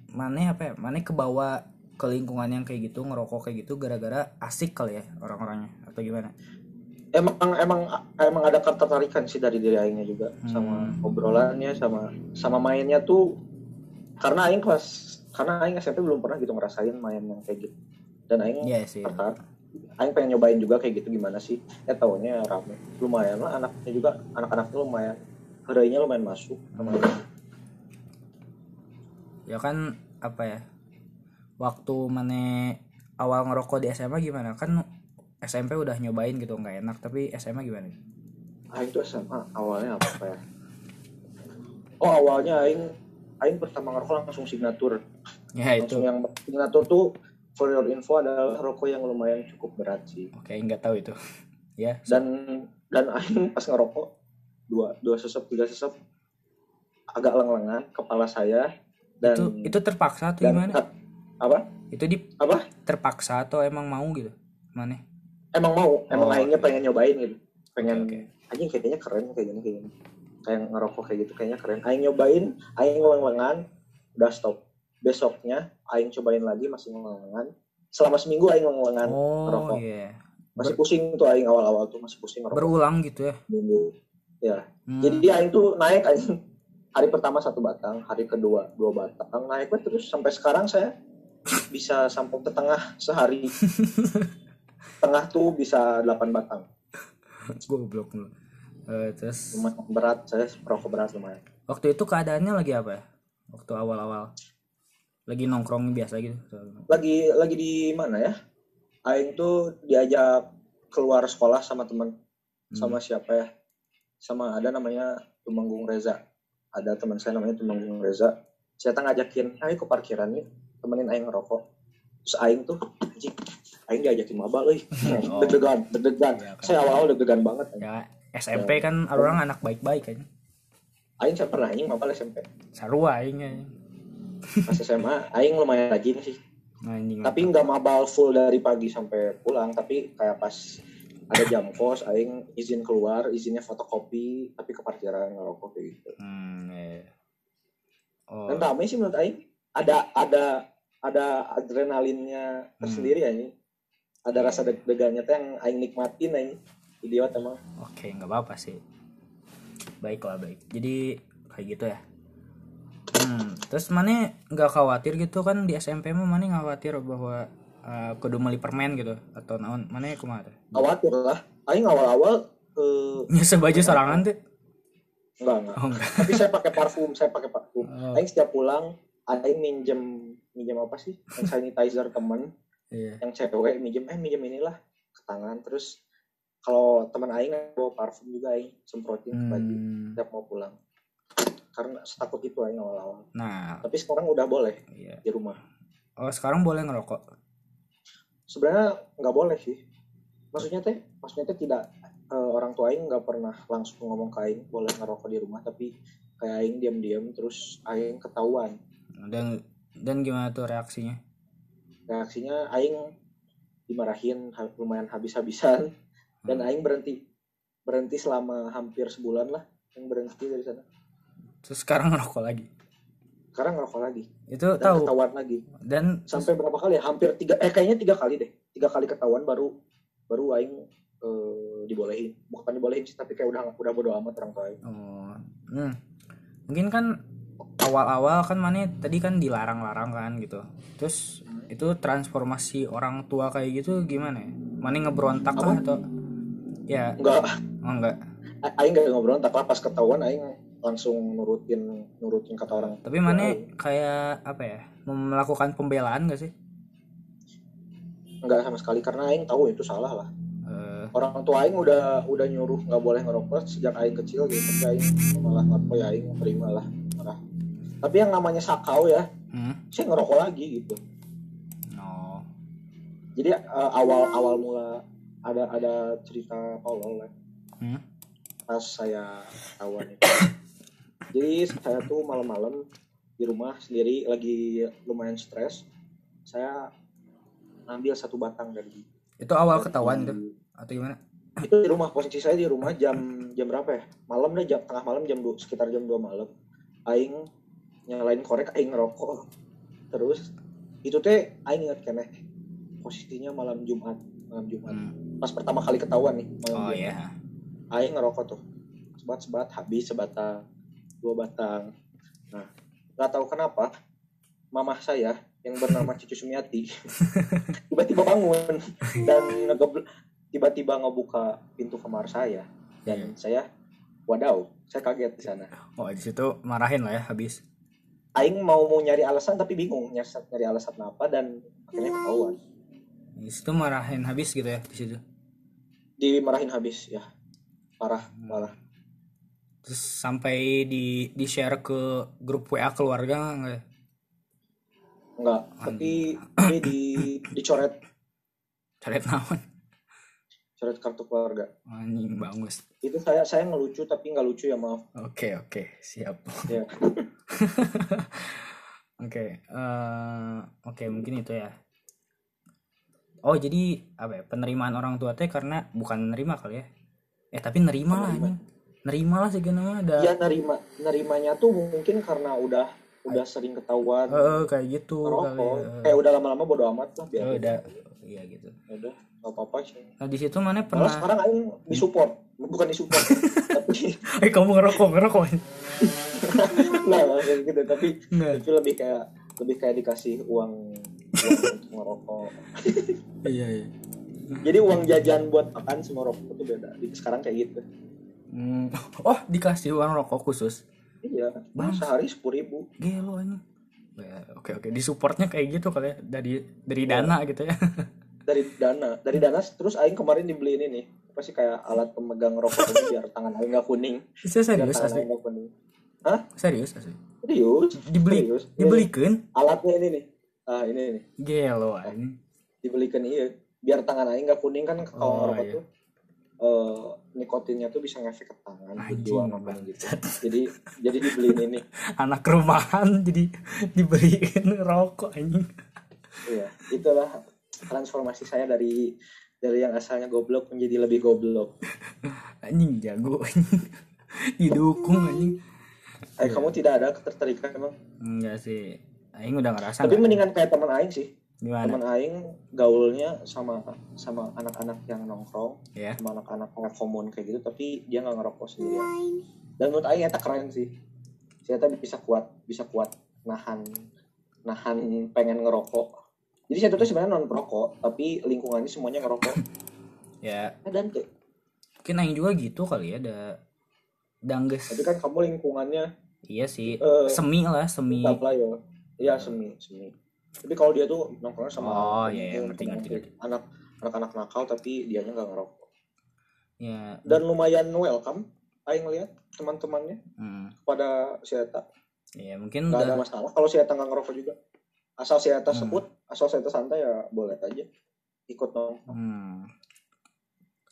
mana apa ya? Mana kebawa ke lingkungan yang kayak gitu ngerokok kayak gitu gara-gara asik kali ya orang-orangnya atau gimana? Emang emang emang ada ketertarikan sih dari diri Aingnya juga sama Hmm. obrolannya sama sama mainnya tuh. Karena Aing kelas karena Aing SMP belum pernah gitu ngerasain main yang kayak gitu. Dan Aing sih. tertarik Aing pengen nyobain juga kayak gitu gimana sih? Ya taunya rame. Lumayan lah anaknya juga anak-anaknya lumayan harganya lumayan masuk sama ya kan apa ya waktu mana awal ngerokok di SMA gimana? Kan SMP udah nyobain gitu nggak enak tapi SMA gimana? Aing tuh SMA awalnya apa ya? Oh awalnya Aing Aing pertama ngerokok langsung signatur. Ya itu. Langsung yang signatur tuh for your info adalah rokok yang lumayan cukup berat sih. Oke nggak tahu itu. Ya dan dan Aing pas ngerokok dua dua sesep tiga sesep agak leng-lengan kepala saya dan itu itu terpaksa atau dan gimana? apa? Itu di apa? terpaksa atau emang mau gitu? Mana? Emang mau emang Oh, Aingnya pengen nyobain gitu. Pengen Oke, anjing kayaknya keren kayak gini kayak gini. Kayak ngerokok kayak gitu kayaknya keren. Aing nyobain Aing leng-lengan udah stop besoknya Aing cobain lagi masih leng-lengan selama seminggu Aing leng-lengan oh ngerokok. iya. Masih pusing tuh Aing awal-awal tuh masih pusing ngerokok berulang gitu ya? Minggu. Hmm. Jadi dia Aing tuh naik Aing hari pertama satu batang, hari kedua dua batang, naik terus sampai sekarang saya bisa sampai ke tengah sehari. tengah tuh bisa 8 batang. goblok lu. Eh, terus? Lumayan berat, saya perokok berat lumayan. waktu itu keadaannya lagi apa ya? Waktu awal-awal lagi nongkrong biasa gitu Lagi lagi di mana ya? Aing tuh diajak keluar sekolah sama teman Hmm. sama siapa ya? Sama ada namanya Tumanggung Reza. Ada teman saya namanya Tumanggung Reza. Saya tak ngajakin, ayo ke parkiran nih, temenin Aing ngerokok. Terus Aing tuh, anjing, Aing diajakin mabal, euy. Oh. Deg-degan, deg-degan. Ya, kan. Saya awal-awal deg-degan banget. ya SMP kan orang anak baik-baik kan Aing saya pernah Aing mabal SMP. sarua aing. Pas SMA, Aing lumayan rajin sih. anjing Tapi nggak mabal full dari pagi sampai pulang. Tapi kayak pas ada jam kos, Aing izin keluar, izinnya fotokopi, tapi ke parkiran ngerokok kayak gitu. hmm, iya. oh Dan sih menurut Aing. Ada ada ada adrenalinnya tersendiri ya ini. Ada rasa deg-degannya tuh yang Aing nikmatin Aing. Idiot emang. oke nggak apa-apa sih baik lah baik jadi kayak gitu ya hmm, terus mana nggak khawatir gitu kan? Di SMP mah mana nggak khawatir bahwa uh, kudu beli permen gitu atau naon? Mana teh khawatir lah. Aing awal-awal eh nyesel baju sorangan tuh? Enggak enggak. Oh enggak. Tapi saya pakai parfum saya pakai parfum. Oh. aing setiap pulang aing minjem minjem apa sih? Yang sanitizer temen iya. yang cewek minjem eh minjem inilah ke tangan. Terus kalau teman aing bawa parfum juga aing semprotin ke baju Hmm, setiap mau pulang karena setakut itu aing awal-awal nah. Tapi sekarang udah boleh iya. di rumah. Oh sekarang boleh ngerokok? Sebenarnya nggak boleh sih. Maksudnya teh maksudnya teh tidak eh, orang tua aing nggak pernah langsung ngomong ke aing boleh ngerokok di rumah tapi kayak aing diam-diam terus aing ketahuan. Dan dan gimana tuh reaksinya? Reaksinya aing dimarahin lumayan habis-habisan. Dan Hmm. aing berhenti berhenti selama hampir sebulan lah yang berhenti dari sana terus sekarang ngerokok lagi. Sekarang ngerokok lagi. Itu dan tahu. ketahuan lagi. Dan sampai berapa kali ya? Hampir tiga eh kayaknya tiga kali deh. Tiga kali ketahuan baru baru aing eh, dibolehin. Bukan dibolehin sih tapi kayak udah udah bodo amat orang tua aing. Oh, hmm. mungkin kan awal-awal kan mana tadi kan dilarang-larang kan gitu. Terus itu transformasi orang tua kayak gitu gimana ya? Mana ngeberontak kah Apa? atau ya. Enggak. Oh enggak. Aing gak ngobrol tak pas ketahuan aing langsung nurutin nurutin kata orang Tapi mana kayak apa ya? Melakukan pembelaan gak sih? enggak sama sekali karena aing tahu itu salah lah Eh, orang tua aing udah udah nyuruh nggak boleh ngerokok sejak aing kecil gitu tapi aing malah apa ya aing terima lah marah tapi yang namanya sakau ya hmm? saya ngerokok lagi gitu No. jadi eh, awal awal mula ada ada cerita tolol lah Hmm? pas saya tahuan itu jadi saya tuh malam-malam di rumah sendiri lagi lumayan stres. Saya ambil satu batang dari Itu awal dari- ketahuan tuh atau gimana? itu di rumah posisi saya di rumah jam jam berapa ya? Malam deh jam tengah malam jam du- sekitar jam 2 malam. Aing nyalain korek aing ngerokok. Terus itu teh aing ingat keneh posisinya malam Jumat malam Jumat. Hmm. pas pertama kali ketahuan nih malam Oh Jumat. ya. aing ngerokok tuh. Sebat sebat habis sebatang dua batang. Nah nggak tahu kenapa mamah saya yang bernama Cucu Sumiati tiba-tiba bangun dan tiba-tiba ngebuka pintu kamar saya dan saya wadaw saya kaget di sana. Oh di situ marahin lah ya habis. aing mau mau nyari alasan tapi bingung nyari, nyari alasan apa dan akhirnya ketahuan. Di situ marahin habis gitu ya di situ. dimarahin habis ya. Parah parah Terus sampai di di share ke grup WA keluarga enggak enggak tapi tapi di dicoret Coret naon? coret kartu keluarga Anjing bagus. itu saya saya ngelucu tapi nggak lucu ya maaf Oke oke siap. ya Oke eh, oke mungkin itu ya. Oh jadi apa ya penerimaan orang tua teh karena bukan nerima kali ya? Eh tapi nerima lah Nerima. Nerima lah mah ada. ya nerima nerimanya tuh mungkin karena udah udah sering ketahuan Eh, kayak gitu kali. ya. kayak udah lama-lama bodo amat lah biar Oh, udah iya gitu. Udah nggak apa-apa sih Nah di situ mana malah pernah? sekarang aing disupport bukan disupport tapi Eh kamu ngerokok ngerokok. nah gitu tapi Enggak. itu lebih kayak lebih kayak dikasih uang uang untuk ngerokok Iya iya. jadi uang jajan buat makan sama rokok itu beda Di- sekarang kayak gitu Hmm. Oh dikasih uang rokok khusus. iya Bang. sehari sepuluh ribu Gelo ini. Ya, oke oke disupportnya kayak gitu kali ya dari dari dana gitu ya. dari dana dari dana terus aing kemarin dibeliin ini apa sih kayak alat pemegang rokok ini biar tangan aing nggak kuning biar serius asli. aing kuning Serius asli. serius Dibeli serius Ini dibelikan alatnya ini nih ah ini nih gelo ini. dibelikan iya biar tangan aing nggak kuning kan kalau Oh, ngerokok iya. tuh eh, nikotinnya tuh bisa ngefek ke tangan kuning gitu jadi jadi dibeliin ini Anak rumahan jadi dibeliin rokok anjing. iya itulah transformasi saya dari dari yang asalnya goblok menjadi lebih goblok Anjing jago anjing. Didukung anjing. eh kamu tidak ada ketertarikan emang Enggak sih. Aing udah ngerasa tapi mendingan kayak teman aing sih gimana? teman aing gaulnya sama sama anak-anak yang nongkrong Ya. sama anak-anak yang komun kayak gitu tapi dia nggak ngerokok sendirian. Dan menurut Aing eta keren sih. Si eta bisa kuat bisa kuat nahan nahan pengen ngerokok. Jadi si eta tuh sebenarnya non perokok tapi lingkungannya semuanya ngerokok. Ya. Nah, dan tuh mungkin aing juga gitu kali ya ada dangges. Tapi kan kamu lingkungannya iya sih. Eh, semi lah semi. lah ya. Iya semi semi tapi kalau dia tuh nongkrong sama Oh, iya, iya, ngerti, ngerti, anak anak-anak nakal tapi dianya nggak ngerokok. Ya. Dan lumayan welcome Aing ngeliat teman-temannya hmm, pada si Eta. Ya mungkin nggak ada udah masalah. Kalau si Eta nggak ngerokok juga. Asal si Eta Hmm. sebut asal si Eta santai ya boleh aja ikut nongkrong. Hmm,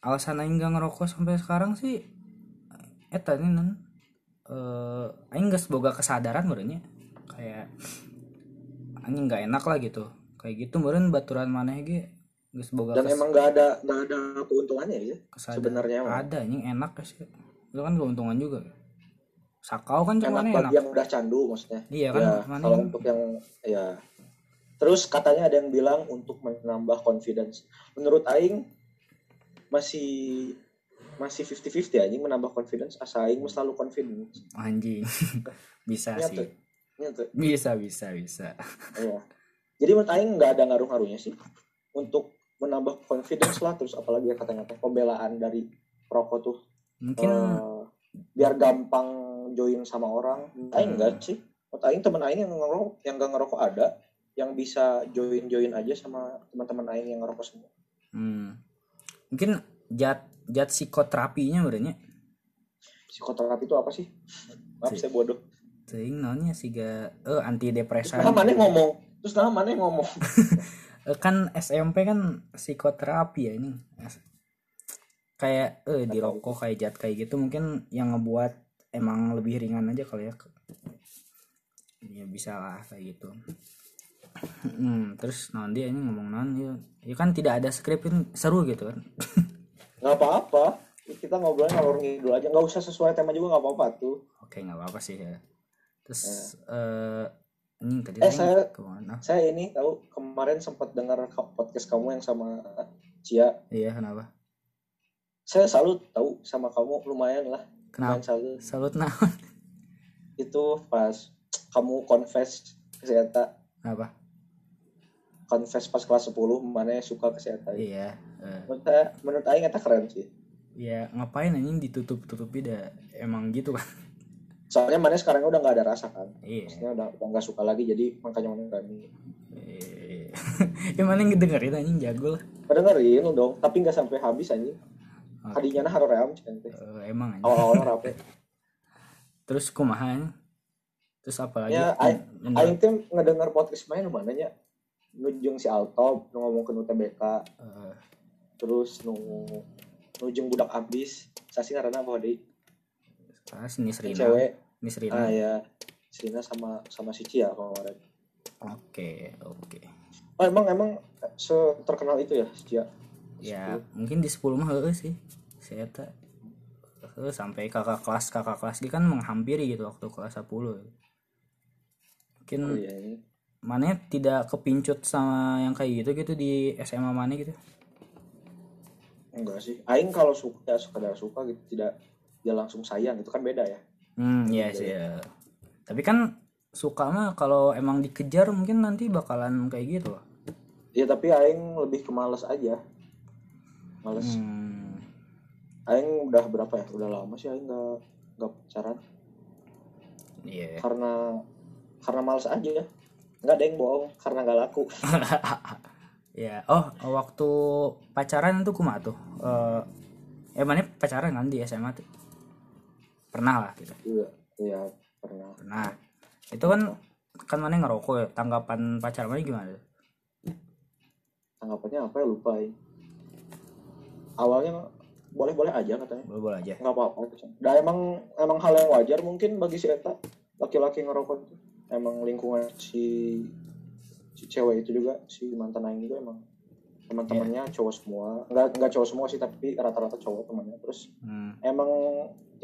alasan aing gak ngerokok sampai sekarang sih eta nih non eh aing gak boga kesadaran berenya kayak anjing nggak enak lah gitu. Kayak gitu meureun baturan maneh ge geus boga dan kes- emang nggak ada nggak ada keuntungannya ya? Kesadaran. sebenarnya ada anjing enak sih. Itu kan keuntungan juga. Sakau kan cuma enak enak, bagi yang udah candu maksudnya. Iya kan ya mana kalau kan- untuk yang ya terus katanya ada yang bilang untuk menambah confidence. Menurut Aing masih masih 50-50 anjing menambah confidence. Asa Aing selalu confident. Anjing. Bisa Nyata. sih Nyata. bisa bisa bisa. Iya. jadi menurut Aing nggak ada ngaruh-ngaruhnya sih untuk menambah confidence lah terus apalagi ya katanya pembelaan dari perokok tuh. Mungkin eh, biar gampang join sama orang. Aing Hmm. enggak sih. Menurut Aing temen Aing yang ngerokok yang gak ngerokok ada yang bisa join join aja sama teman-teman Aing yang ngerokok semua. Hmm, mungkin jat jat psikoterapinya berenya psikoterapi itu apa sih? Maaf Si- saya bodoh Ting nonnya sih ga eh anti terus depresan nah mana ngomong? Terus nah mana ngomong? Eh, kan SMP kan psikoterapi ya ini. Kayak eh dirokok kayak jat kayak gitu mungkin yang ngebuat emang lebih ringan aja kali ya. Ya bisa lah kayak gitu. Hmm, terus nanti ini ngomong non ya, ya kan tidak ada skrip kan seru gitu kan. Nggak apa-apa. Kita ngobrolnya ngalor ngidul aja. Nggak usah sesuai tema juga nggak apa-apa tuh. Oke nggak apa-apa sih ya terus eh ini tadi Eh, saya- ke mana? saya ini tahu kemarin sempat dengar podcast kamu yang sama Cia. Iya kenapa? Saya salut tahu sama kamu lumayan lah. Kenapa? Lumayan salut. Salut nah itu pas kamu confess kesehatan kenapa confess pas kelas 10 mana suka kesehatan iya eh. menurut saya menurut Aing keren sih. Ya ngapain anjing ditutup tutupi dah? Emang gitu kan soalnya mana sekarang udah nggak ada rasa kan. Iya. Maksudnya udah udah nggak suka lagi jadi makanya mana berani Eh, ya mana yang dengerin anjing jago lah. Dengerin dong tapi nggak sampai habis anjing. Oke. hadinya nah haroream cen teh. Eh, emang anjing. Awal-awal rapi terus kumaha anjing? terus apa lagi? Ya, Aing- teh ngedenger podcast main mana nya? Nujung si Altop nu ngomong ke TBK eh, terus nu nujung budak abis. Sasi ngaranna apa deui pas Nisrina cewek Nisrina ah ya Sina sama sama si Cia kemarin. Oke oke. Oh emang emang se terkenal itu ya si Cia? Ya mungkin di 10 mah heueuh sih. Saya tak sampai kakak kelas kakak kelas dia kan menghampiri gitu waktu kelas 10 mungkin oh iya ini mana tidak kepincut sama yang kayak gitu gitu di SMA mana gitu? Enggak sih. Aing kalau suka ya sekedar suka gitu tidak dia langsung sayang itu kan beda ya Hmm, iya sih ya. Tapi kan suka mah kalau emang dikejar mungkin nanti bakalan kayak gitu loh. ya tapi Aing lebih ke males aja males Hmm. Aing udah berapa ya udah lama sih Aing nggak nggak pacaran Iya. karena karena males aja nggak ada yang bohong karena nggak laku Ya. Oh, waktu pacaran itu kumaha tuh? Eh, eh mana pacaran kan di SMA tuh? Pernah lah gitu. iya iya pernah Pernah. Itu kan kan mana ngerokok ya. Tanggapan pacar mana gimana? tanggapannya apa ya lupa Aing awalnya boleh boleh aja katanya Boleh boleh aja. nggak apa-apa dan emang emang hal yang wajar mungkin bagi si Eta laki-laki ngerokok itu emang lingkungan si si cewek itu juga si mantan Aing juga emang teman-temannya cowok semua nggak nggak cowok semua sih tapi rata-rata cowok temannya terus Hmm. emang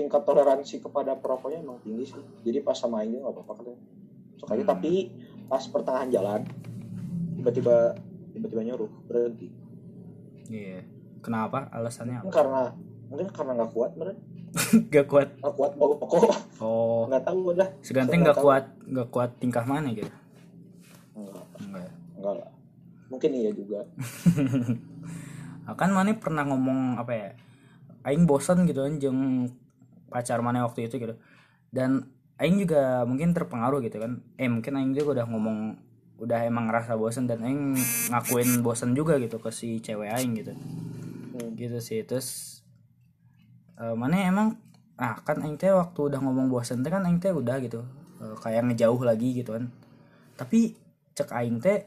tingkat toleransi kepada perokoknya emang tinggi sih. Jadi pas sama juga nggak apa-apa Sok aja Hmm. tapi pas pertengahan jalan tiba-tiba tiba-tiba nyuruh berhenti. Iya. Kenapa? Alasannya apa? karena mungkin karena nggak kuat bener. Gak kuat? Nggak kuat bawa pokok oh. Nggak tahu udah si ganteng Saya gak tahu. kuat gak kuat tingkah mana gitu? Enggak enggak enggak lah. Mungkin iya juga. Nah, kan mana pernah ngomong apa ya? Aing bosan gitu kan jeung pacar mana waktu itu gitu. Dan aing juga mungkin terpengaruh gitu kan. Eh mungkin aing juga udah ngomong udah emang ngerasa bosan dan aing ngakuin bosan juga gitu ke si cewek aing gitu. Hmm. gitu sih. Terus eh, mana emang ah kan aing teh waktu udah ngomong bosan teh kan aing teh udah gitu eh, kayak ngejauh lagi gitu kan. Tapi cek aing teh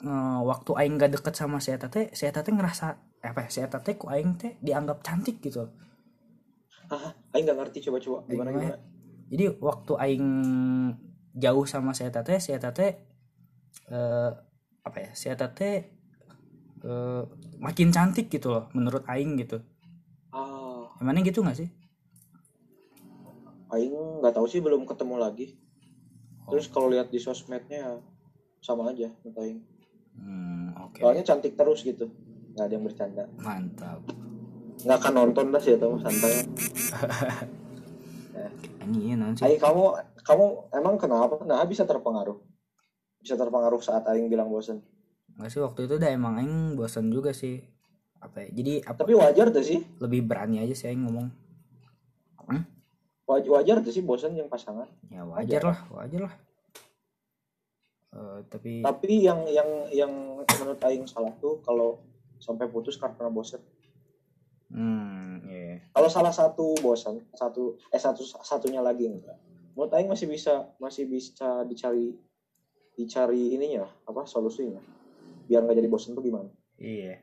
eh, waktu aing gak deket sama si eta teh si eta teh ngerasa eh, apa ya si eta teh ku aing teh dianggap cantik gitu ah aing nggak ngerti coba-coba gimana mah- gimana? Jadi waktu aing jauh sama teh si eta teh eh, apa ya si eta teh eh, makin cantik gitu loh menurut aing gitu. Ah. Emangnya gitu gak sih? Aing nggak tahu sih belum ketemu lagi. Oh. terus kalau lihat di sosmednya sama aja menurut aing. Hmm, oke. Soalnya cantik terus gitu nggak ada yang bercanda. Mantap. Nggak akan nonton dah sih atau santai ini ya sih. Aing kamu kamu emang kenapa? Nah bisa terpengaruh. Bisa terpengaruh saat Aing bilang bosen. Nggak sih waktu itu udah emang aing bosan juga sih. Apa ya jadi apa tapi wajar tuh sih. Lebih berani aja sih aing ngomong. Waj- wajar tuh sih bosen yang pasangan. Ya wajar lah wajar lah. Eh, tapi tapi yang yang yang menurut Aing salah tuh kalau sampai putus karena bosen. Hmm kalau salah satu bosan satu eh satu satunya lagi enggak. Menurut Aing masih bisa masih bisa dicari dicari ininya apa solusinya. Biar nggak jadi bosan tuh gimana? Iya.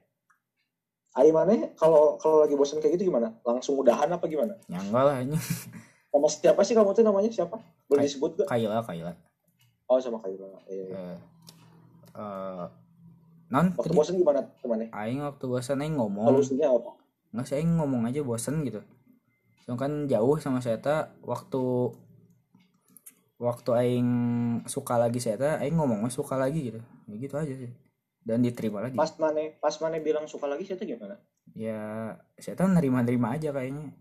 Aing mana kalau kalau lagi bosan kayak gitu gimana? Langsung udahan apa gimana? Ya enggak lah ini sama siapa sih kamu tuh namanya? Siapa? Boleh Kay- disebut gak Kayla Kayla. Oh sama Kayla. Iya, iya. eh eh, non waktu bosan gimana temannya? Aing waktu bosan aing ngomong. Solusinya apa nggak aing ngomong aja bosan gitu. So kan jauh sama saya waktu waktu aing suka lagi saya aing ngomongnya suka lagi gitu. Ya gitu aja sih. Dan diterima lagi. Pas mana pas mana bilang suka lagi sih gimana? Ya saya nerima nerima aja kayaknya.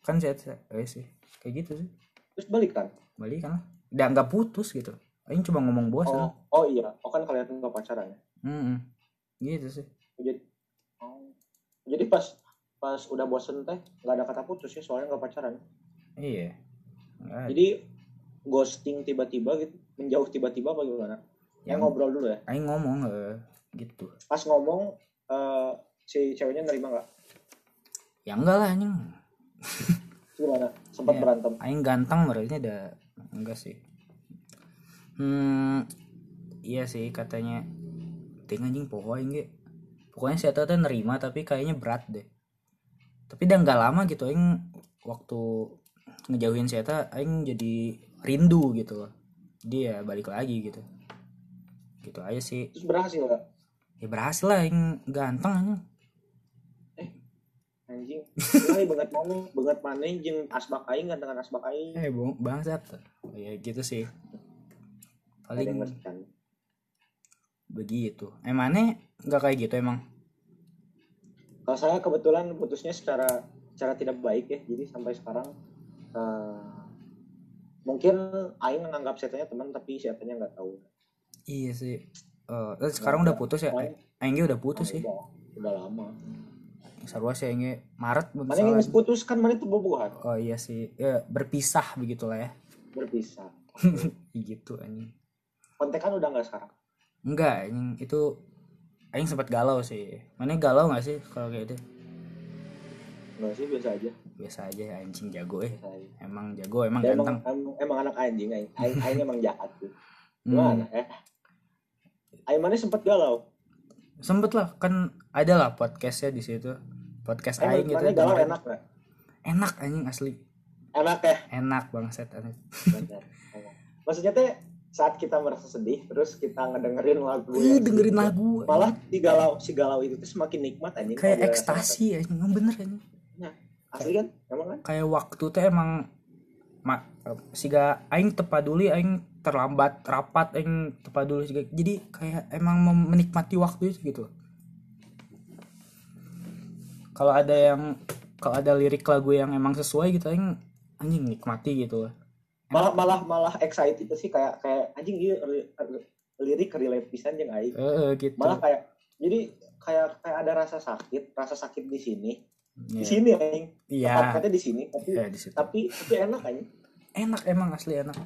Kan saya eh sih. Kayak gitu sih. Terus balik kan balik kan lah. Udah nggak putus gitu. Aing cuma ngomong bosan oh oh iya. Oh kan kalian nggak pacaran ya? Mm-mm. gitu sih. Jadi oh. jadi pas pas udah bosen teh nggak ada kata putus ya soalnya nggak pacaran. Iya. Nggak jadi ghosting tiba-tiba gitu menjauh tiba-tiba apa gimana? Yang ngobrol dulu ya. Aing ngomong eh, gitu. Pas ngomong eh, si ceweknya nerima nggak? Ya enggak lah anjing. Gimana? Sempat Iya. berantem? aing ganteng mereka ada enggak sih. Hmm iya sih katanya. Ting anjing poho aing ge. Pokoknya saya tahu nerima tapi kayaknya berat deh tapi udah nggak lama gitu aing waktu ngejauhin saya aing jadi rindu gitu loh. Dia balik lagi gitu. Gitu aja sih. Terus berhasil nggak? Ya berhasil lah aing ganteng anjing. Anjing ini banget mau banget mana jeung asbak aing dengan asbak aing. Eh bang bangsat. Ya gitu sih. Paling begitu. Emangnya nggak kayak gitu emang kalau saya kebetulan putusnya secara secara tidak baik ya. Jadi sampai sekarang eh, mungkin Aing menganggap setannya teman tapi setannya nggak tahu. Iya sih. Eh, terus sekarang udah putus ya? Main- Aing udah putus sih. udah, udah lama. Sarua sih Aing. Maret mana yang putus kan mana itu bobohan? Oh iya sih. Ya, berpisah begitulah ya. Berpisah. Gitu anjing. Kontekan udah nggak sekarang? Enggak anjing. Itu Aing sempat galau sih. Mana galau nggak sih kalau kayak itu nggak sih biasa aja. Biasa aja anjing jago eh. Emang jago emang Ya, ganteng. emang, emang, anak anjing Aing. Aing, Aing emang jahat tuh. Hmm, gimana ya Aing mana sempat galau? Sempet lah kan ada lah podcastnya di situ. Podcast Emang Aing gitu mana galau enak nggak? Enak anjing asli. Enak ya enak bangset anjing. Bener, emang. maksudnya teh saat kita merasa sedih terus kita ngedengerin lagu Ih, yang dengerin sedih, lagu malah si galau si galau itu tuh semakin nikmat anjing kayak ekstasi anjing. Emang bener anjing. Dirasakan. asli kan? Emang kan? kayak waktu teh emang ma, siga aing tepaduli aing terlambat rapat aing tepaduli siga. Jadi kayak emang menikmati waktu itu gitu. Kalau ada yang kalau ada lirik lagu yang emang sesuai gitu aing anjing nikmati gitu malah malah malah excited sih kayak kayak anjing li- lirik relate pisan jeung aing. Eh eh, gitu. Malah kayak jadi kayak kayak ada rasa sakit rasa sakit di sini. Di Iya. sini aing iya. Tepatnya di sini tapi di situ. tapi tapi enak aja enak emang asli enak.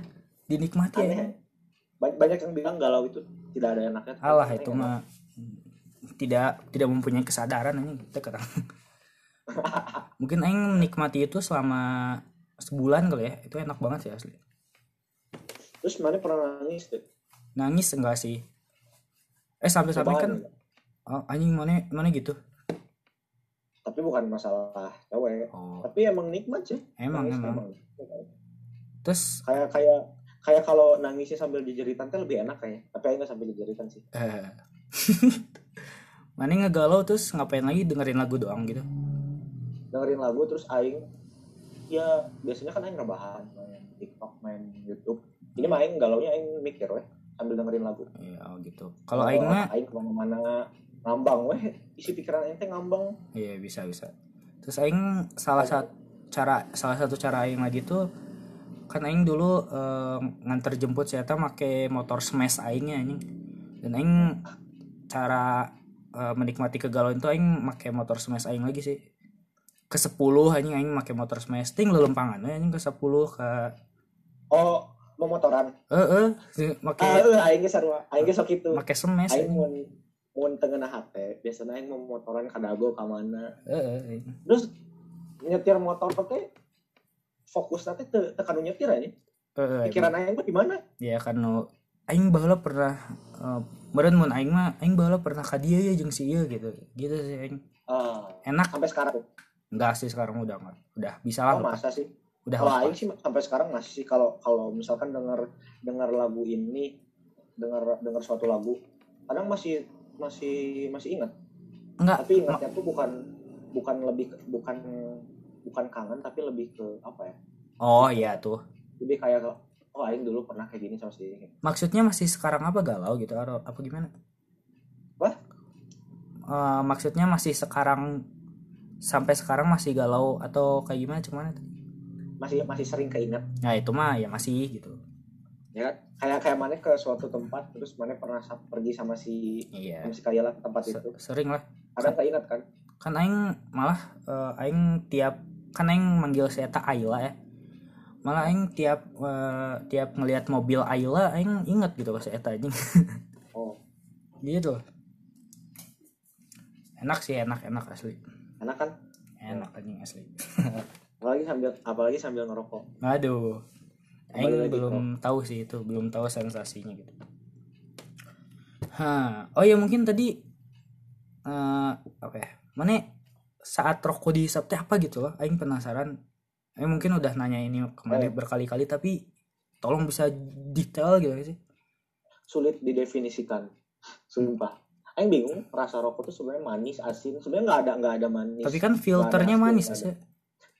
Dinikmati aneh. ya Ba- banyak yang bilang galau itu tidak ada enaknya. Alah Tapi itu mah tidak tidak mempunyai kesadaran ini kita kata mungkin aing menikmati itu selama sebulan kali ya itu enak banget sih asli. Terus mana pernah nangis tuh nangis enggak sih? Eh sampai sampai kan Cobaan. oh, anjing mana mana gitu? Tapi bukan masalah cewek. Oh. Tapi emang nikmat sih. Emang Nangis emang. terus? Kayak kayak kayak kalau nangisnya sambil dijeritan teh lebih enak kayak tapi aing nggak sambil dijeritan sih. Eh. Mana ngegalau terus ngapain lagi dengerin lagu doang gitu? Dengerin lagu terus aing ya biasanya kan aing rebahan main TikTok main YouTube. Ini mah aing galaunya aing mikir weh sambil dengerin lagu. Iya oh gitu. Kalau aing mah aing ke mana-mana ngambang weh isi pikiran aing teh ngambang. Iya bisa bisa. Terus aing salah satu cara salah satu cara aing lagi tuh kan aing dulu eh, nganter jemput saya make motor smash aingnya anjing. Dan aing cara eh, menikmati kegalauan itu aing make motor smash aing lagi sih ke 10 anjing aing make motor smash ting lelempangan we anjing ke 10 ke oh mau motoran? Eh eh make ah eh, aing ge sarua aing ge sok itu. make smash aing mun mun tengah hate biasanya aing mau motoran ka dago ka mana. Eh, eh, terus nyetir motor teh fokus nanti te tekan nu nyetir aja eh, eh, pikiran aing mah di mana? Ya no aing baheula pernah uh, meureun mun aing mah aing baheula pernah ka dieu ya jeung si ieu gitu. Gitu sih aing ah enak. sampai sekarang enggak sih sekarang udah enggak udah bisa lah oh masa sih? Udah lepas. aing sih sampai sekarang masih sih kalau kalau misalkan dengar dengar lagu ini dengar dengar suatu lagu kadang masih masih masih ingat. Enggak tapi ingatnya tuh bukan bukan lebih bukan bukan kangen tapi lebih ke apa ya? Oh iya tuh. Lebih kayak oh aing dulu pernah kayak gini sama si ini. Maksudnya masih sekarang apa? Galau gitu atau apa gimana? Wah? Eh, maksudnya masih sekarang sampai sekarang masih galau atau kayak gimana cuman masih masih sering keinget. Nah itu mah ya masih gitu. Ya kayak kayak mana ke suatu tempat terus mana pernah pergi sama si iya. sama si Kayla ke tempat Se- itu. sering lah. Kadang keinget kan? Kan aing malah eh, aing tiap kan aing manggil si eta Ayla ya. Malah aing tiap eh, tiap ngelihat mobil Ayla aing inget gitu si eta anjing. Oh. Gitu. Enak sih enak enak asli enak kan? Enak anjing asli. Apalagi sambil apalagi sambil ngerokok. Aduh. Aing belum tahu sih itu belum tahu sensasinya gitu. Ha oh ya mungkin tadi eh apa ya mana saat rokok dihisap teh apa gitu loh? Aing penasaran. Aing mungkin udah nanya ini kemarin Oh. berkali-kali tapi tolong bisa detail gitu sih? Sulit didefinisikan. Sumpah Aing bingung rasa rokok tuh sebenarnya manis asin. Sebenarnya nggak ada nggak ada manis. Tapi kan filternya asin, manis ada. sih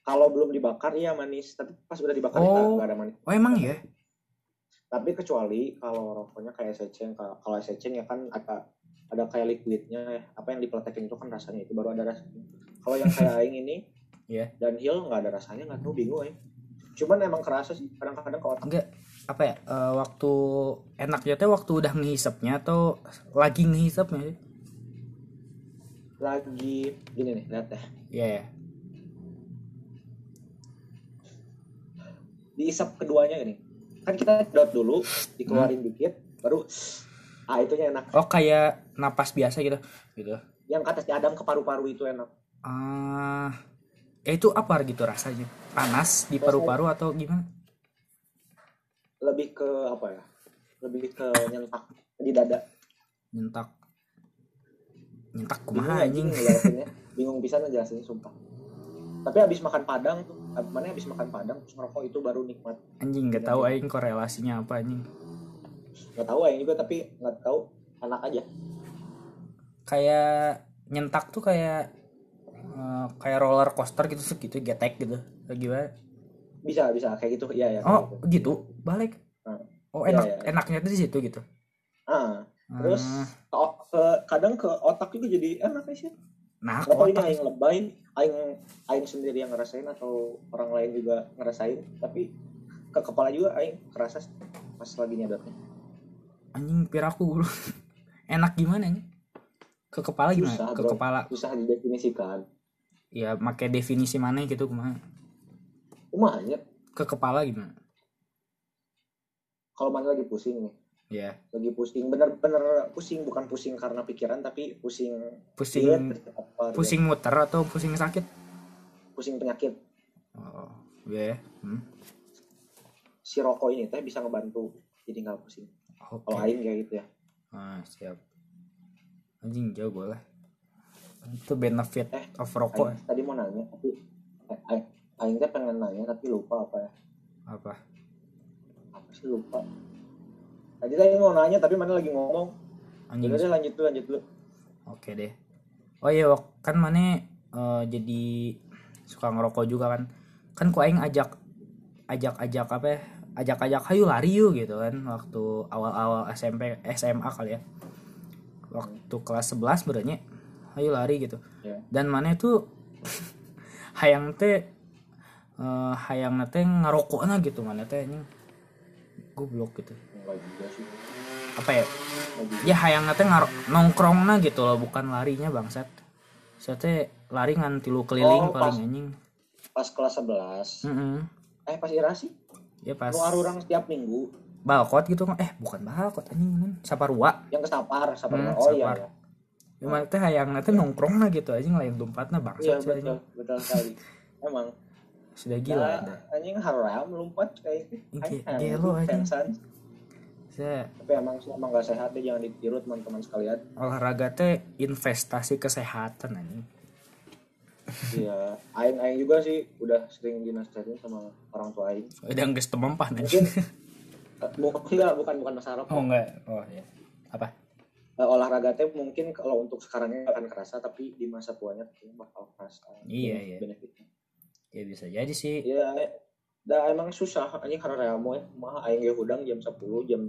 kalau belum dibakar iya manis. Tapi pas udah dibakar Oh. nggak ada manis. Oh emang ya? Tapi kecuali kalau rokoknya kayak seceng kalau seceng ya kan ada ada kayak liquidnya ya. apa yang dipletekin itu kan rasanya itu baru ada rasanya kalau yang kayak aing ini Iya. dan hill nggak ada rasanya nggak tahu bingung aing cuman emang kerasa sih kadang-kadang ke otak. Enggak apa ya eh, waktu enaknya teh waktu udah ngehisapnya atau lagi ngehisapnya lagi gini nih lihat deh. Iya ya diisap keduanya gini kan kita dot dulu dikeluarin Hmm. dikit baru ah itunya enak. Oh kayak napas biasa gitu gitu. Yang kata si Adam ke paru-paru itu enak. Ah ya itu apa gitu rasanya? Panas di paru-paru atau gimana lebih ke apa ya? Lebih ke nyentak di dada. Nyentak. Nyentak kumaha anjing? bingung bisa ngejelasinnya sumpah. Tapi habis makan padang tuh ab- mana habis makan padang terus ngerokok itu baru nikmat. Anjing nggak tahu aing korelasinya apa anjing. Nggak tahu yang juga tapi nggak tahu. Enak aja. Kayak nyentak tuh kayak eh, kayak roller coaster gitu segitu getek gitu. Kayak gimana? Bisa bisa. Kayak gitu. Iya ya oh gitu balik. Hmm. oh enak iya, iya. enaknya tuh di situ gitu. ah terus Ah, ke, kadang ke otak juga jadi enak sih. Nah tahu ini aing lebay, aing aing sendiri yang ngerasain atau orang lain juga ngerasain, tapi ke kepala juga aing kerasa pas lagi nyadarnya. anjing piraku enak gimana nih ke kepala gimana? Susah, ke bro. kepala. Susah didefinisikan. ya pakai definisi mana gitu ke mana Kumanya ke kepala gimana kalau mana lagi pusing nih, ya lagi pusing bener-bener pusing bukan pusing karena pikiran tapi pusing pusing Iya, apa, pusing muter atau pusing sakit pusing penyakit. oh ya hmm. Si rokok ini teh bisa ngebantu jadi nggak pusing. oke Kalau aing kayak gitu ya. ah siap anjing jauh boleh itu benefit Eh, of rokok Aing tadi mau nanya tapi eh, aing, aing teh pengen nanya tapi lupa apa ya? apa Lupa? Tadi tadi mau nanya tapi mana lagi ngomong. anjing Jadi lanjut dulu lanjut dulu. Oke deh. Oh iya, kan mana eh, jadi suka ngerokok juga kan. Kan ku aing ajak ajak-ajak apa ya? Ajak-ajak hayu lari yuk gitu kan waktu awal-awal SMP SMA kali ya. Waktu kelas 11 berarti hayu lari gitu. Ya. Dan mana itu hayang teh eh, hayang teh ngerokokna gitu mana teh anjing. Goblok gitu. Enggak juga sih. Apa ya? Ya hayang teh ngaro nongkrongna gitu loh bukan larinya bangsat saya teh lari ngan tilu keliling Oh, paling pas- anjing Pas kelas 11. Heeh. Eh pas ira sih. ya pas Nu orang setiap minggu balkot gitu eh bukan balkot anjing kan saparua yang ke Sapar, Sapar. Hmm, oh iya. Sapar. iya. ya mana teh hayang teh nongkrongna gitu anjing lain dompatna Iya bangsat sih, betul, betul sekali. Emang sudah gila Nah, anjing haram lompat kayak Aing gelo, anjing. pensan. saya Tapi emang emang gak sehat deh jangan ditiru teman-teman sekalian. olahraga teh investasi kesehatan anjing Iya, aing aing juga sih udah sering dinasihatin sama orang tua aing. udah geus temempah Mungkin anjing eh, bu- enggak bukan bukan masalah oh enggak oh ya apa Eh, olahraga teh mungkin kalau untuk sekarang ini akan kerasa tapi di masa tuanya bakal kerasa Iya, iya. benefitnya ya bisa jadi sih. Iya, eh, dah emang susah anjing karena reamo ya. Mah aing hudang jam 10 jam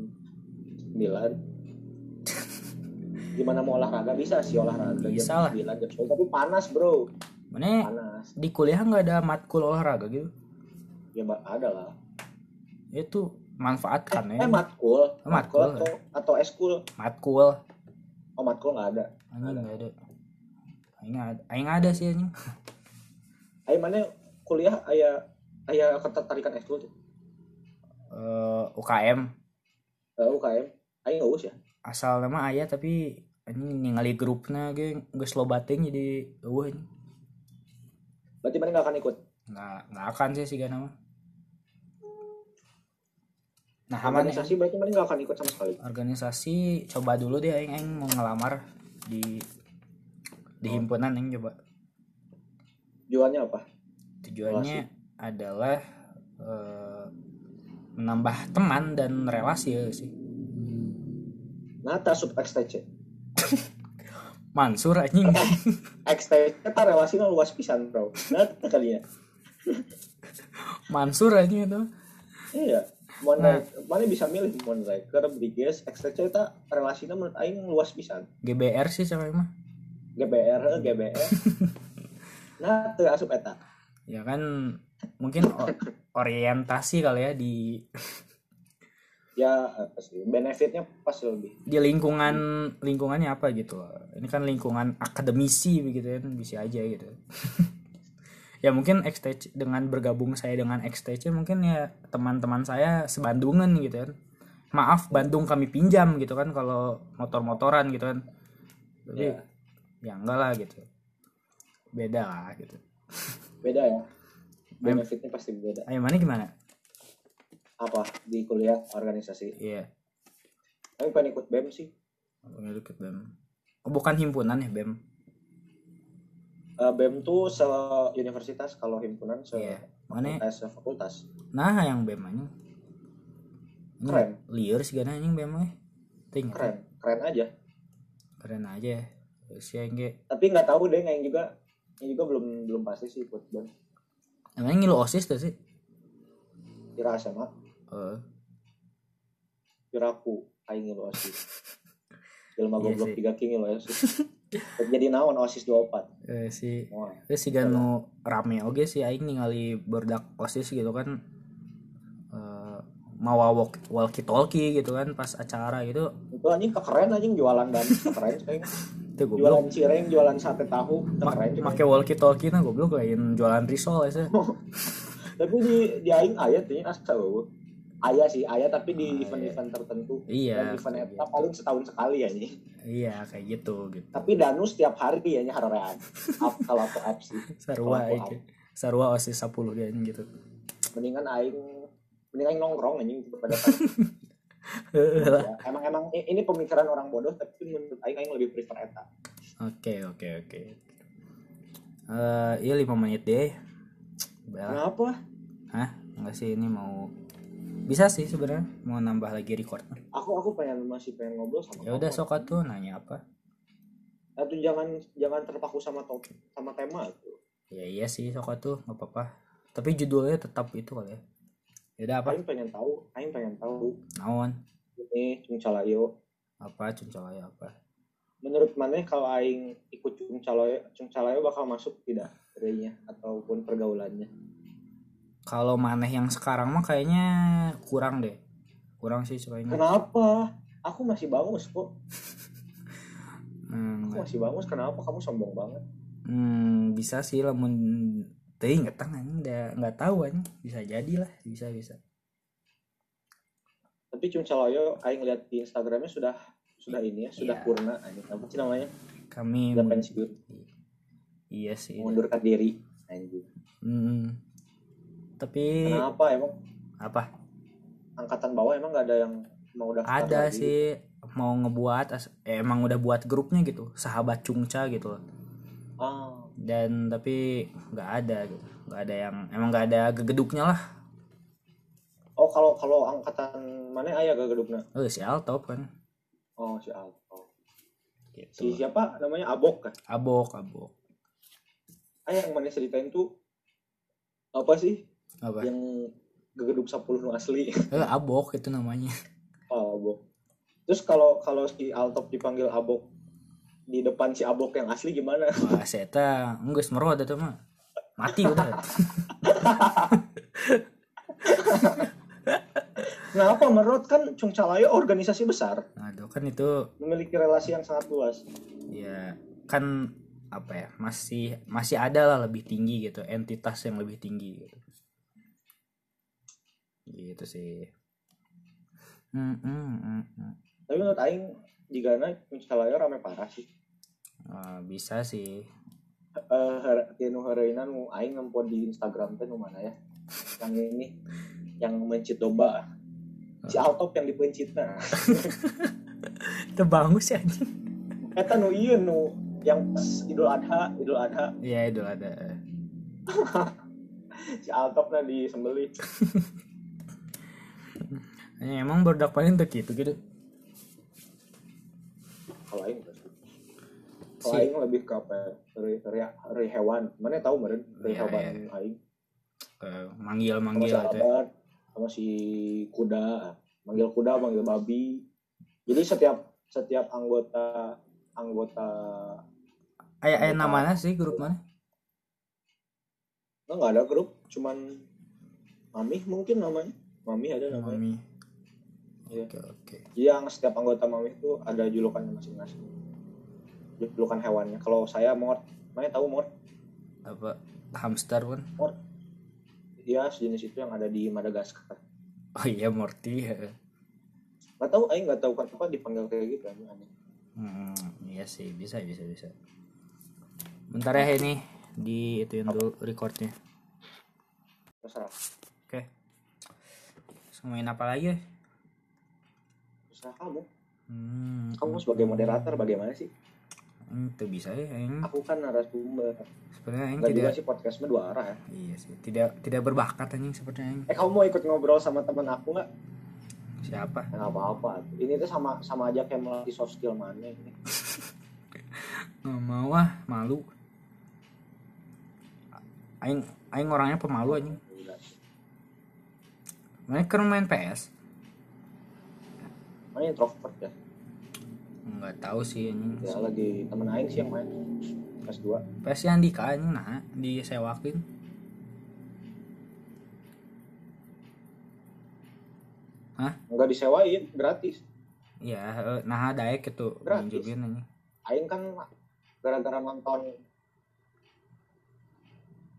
9 gimana mau olahraga? Bisa sih olahraga Bisa jam lah. 9 jam 10 tapi panas bro. Mana panas. di kuliah nggak ada matkul olahraga gitu? Ya ada lah. Itu manfaatkan eh ya. matkul. Matkul. atau atau eskul. Matkul. Oh matkul nggak ada? Nggak ada? Aing ada. Aing ada sih anjing. Ayo mana kuliah aya aya ketertarikan eskul tuh. Eh, UKM Eh, UKM ayo nggak usah ya? Asal nama ayah tapi anjing ningali grupnya ge geus lobating jadi eueuh anjing berarti mana nggak akan ikut? Nggak nggak akan sih sih nama. Nah aman ya. Organisasi berarti mana nggak akan ikut sama sekali? Organisasi coba dulu deh aing. Aing mau ngelamar di di himpunan aing coba. Jualnya apa tujuannya adalah eh, menambah teman dan relasi ya sih? Nata sub XTC Mansur anjing. XTC kita relasinya luas pisan bro. Nata kali ya. Mansur anjing itu. Iya. Nah. Monride mana bisa milih Monride karena Briges XTC kita relasinya menurut Aing luas pisan. GBR sih sama mah GBR GBR nah tuh asup eta ya kan mungkin orientasi kali ya di ya apa sih benefitnya pasti lebih. Di lingkungan lingkungannya apa gitu. Ini kan lingkungan akademisi begitu kan bisa aja gitu. Ya mungkin XTC dengan bergabung saya dengan XTC mungkin ya teman-teman saya sebandungan gitu kan maaf Bandung kami pinjam gitu kan kalau motor-motoran gitu kan. Tapi Iya. ya enggak lah gitu. Beda lah gitu beda ya. Benefitnya pasti beda. Ayo mana gimana? Apa? Di kuliah organisasi. Iya. Aing pengen ikut BEM sih. Pokoknya deket BEM. Oh, bukan himpunan ya BEM? Eh, BEM tuh se universitas kalau himpunan se Iya. Mana? se fakultas. Nah yang BEM aja. Keren. liar sih gana anjing BEM mah. Ting keren. Keren aja. Keren aja. Si engge. Tapi nggak tahu deh yang juga yang juga belum belum pasti sih ikut BEM emang ngilu osis tuh sih? Kira SMA Eh, kira aku aing ngilu osis. Jelma Iya goblok tiga king loh ya jadi naon osis 24 Eh, si Wah, eh, si Ganu rame oge sih aing ningali berdak osis gitu kan. Eh mau walk walkie talkie gitu kan pas acara gitu. Itu anjing kekeren anjing jualan dan kekeren kayaknya itu goblok jualan cireng jualan sate tahu juga. make walkie talkie nah goblok lain jualan risol ya tapi di di aing aya tuh asa eueuh. aya sih aya tapi di event-event tertentu. Iya, Dan event eta paling setahun sekali ya nih. Iya kayak gitu gitu. Tapi danu setiap hari ya nya harorean. Up- kalau aku app sih. Sarua aing sarua osis 10 dia gitu. Mendingan aing mendingan aing nongkrong anjing lah. Ya, emang emang ini pemikiran orang bodoh tapi menurut aing aing lebih prefer eta Oke oke oke. Eh iya 5 menit deh. Bel. kenapa Hah? Enggak sih ini mau bisa sih sebenarnya mau nambah lagi record. aku aku pengen masih pengen ngobrol sama Ya udah kamu. sok atuh nanya apa? atau jangan jangan terpaku sama topik sama tema tuh Ya iya sih sok atuh nggak apa-apa. Tapi judulnya tetap itu kali ya. Ya udah apa? aing pengen tahu aing pengen tahu Naon? ini cungcalayo Apa cuncalaya apa? menurut mana kalau aing ikut cungcalayo cungcalayo bakal masuk tidak kerjanya ataupun pergaulannya Kalau maneh yang sekarang mah kayaknya kurang deh. Kurang sih kayaknya. kenapa aku masih bangus kok Hmm, aku masih bangus kenapa kamu sombong banget hmm, bisa sih lamun teuing nggak tahu anjing udah nggak tahu anjing. Bisa jadi lah bisa bisa. Tapi cungcalayo aing lihat di instagramnya sudah sudah ini ya sudah Iya. purna anjing. Apa sih namanya? Kami sudah pensiun. Iya sih mengundurkan diri anjing. Hmm. tapi kenapa emang? Apa? Angkatan bawah emang gak ada yang mau daftar ada lagi? sih mau ngebuat eh, emang udah buat grupnya gitu sahabat cungca gitu loh. Ah dan tapi nggak ada gitu. Nggak ada yang emang nggak ada gegeduknya lah. Oh kalau kalau angkatan mana ayah gak gedukna oh si Altop kan oh si Alto. Si gitu siapa? Namanya Abok kan? Abok abok. Ayah yang mana ceritain tuh? Apa sih? Apa? Yang gegeduk 10 nu asli. Eh, abok itu namanya. Oh Abok. Terus kalau kalau si Altop dipanggil Abok di depan si Abok yang asli gimana? Wah saya enggak semerot itu mah. Mati udah. Kenapa menurut kan Cungcalayo organisasi besar. Aduh kan itu memiliki relasi yang sangat luas. Ya kan apa ya masih masih ada lah lebih tinggi gitu entitas yang lebih tinggi gitu. Gitu sih. Hmm, hmm, hmm. tapi menurut Aing jika Cungcalayo rame parah sih Ah, bisa sih. Eh tinu hareuna nu aing ngempon di Instagram teh nu mana ya? Yang ini yang mencit domba. Si Altop yang dipencitna itu bagus ya anjing. Eta nu ieu nu yang pas Idul Adha Idul Adha. Ya itu ada si Altop nah disembelih. Ya, emang berdak paling tuh gitu gitu kalau kalau Si- aing lebih ke apa ya? Hari, hari, hari hewan mana tahu meren hari Iya, hewan iya. aing Eh, manggil sama manggil si itu Albert sama si kuda manggil kuda manggil babi jadi setiap setiap anggota anggota ayah ayah namanya sih grup mana Nah, nggak ada grup, cuman Mami mungkin namanya. Mami ada namanya. mami Iya. oke oke Jadi yang setiap anggota Mami itu ada julukannya masing-masing. Julukan hewannya. Kalau saya mort, mana tahu mort? apa hamster kan Iya, sejenis itu yang ada di Madagaskar. oh iya Morty ya. Nggak tahu, Aing nggak tahu kenapa dipanggil kayak gitu aneh aneh. Hmm, iya sih bisa bisa bisa. Bentar ya ini di ituin dulu recordnya. Terserah, Oke. Samain apa lagi? ya? terserah kamu. Hmm, Kamu sebagai moderator bagaimana sih? Hmm, itu bisa ya. Yang Aku kan narasumber. sebenarnya yang tidak sih podcastnya dua arah ya. iya sih tidak tidak berbakat anjing sepertinya yang Eh kamu mau ikut ngobrol sama teman aku nggak? siapa? Nggak apa-apa. Ini tuh sama sama aja kayak melatih soft skill mana ini. Nggak mau ah malu. Aing aing orangnya pemalu anjing. Mana main PS? Mana introvert ya? Enggak nggak tahu sih anjing. Ya lagi temen aing sih yang main. Kelas 2 PS yang di anjing nah disewakin. Hah? nggak disewain gratis. Ya eh, nah daek itu nunjukin anjing. Aing kan gara-gara nonton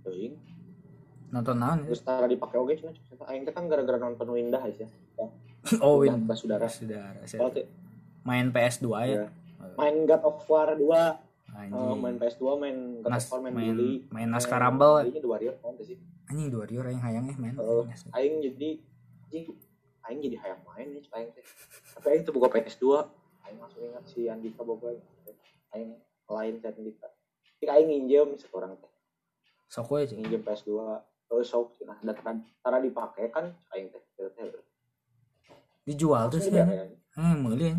Aing, nonton naon ya? terus tara dipakai oke cerita aing kan gara-gara nonton Windah aja oh Windah saudara. Soalnya teh main PS2 ya? Iya. main God of War 2 eh, anjing main PS2 main God Nas- of War main, main- Bully. main Naskah Rumble. Bully-nya The Warrior oh, sih? Anjing dua rior yang hayang eh main. Oh, aing jadi anjing aing jadi hayang main nih cek aing teh. Tapi aing tuh buka PS2 aing langsung ingat si Andika Boboy aing lain si Andika. Jadi aing nginjem seorang teh. Sok we cing nginjem PS2 terus sok nah dan tara- tara dipakai kan aing teh dijual tuh sih ya. eh meuli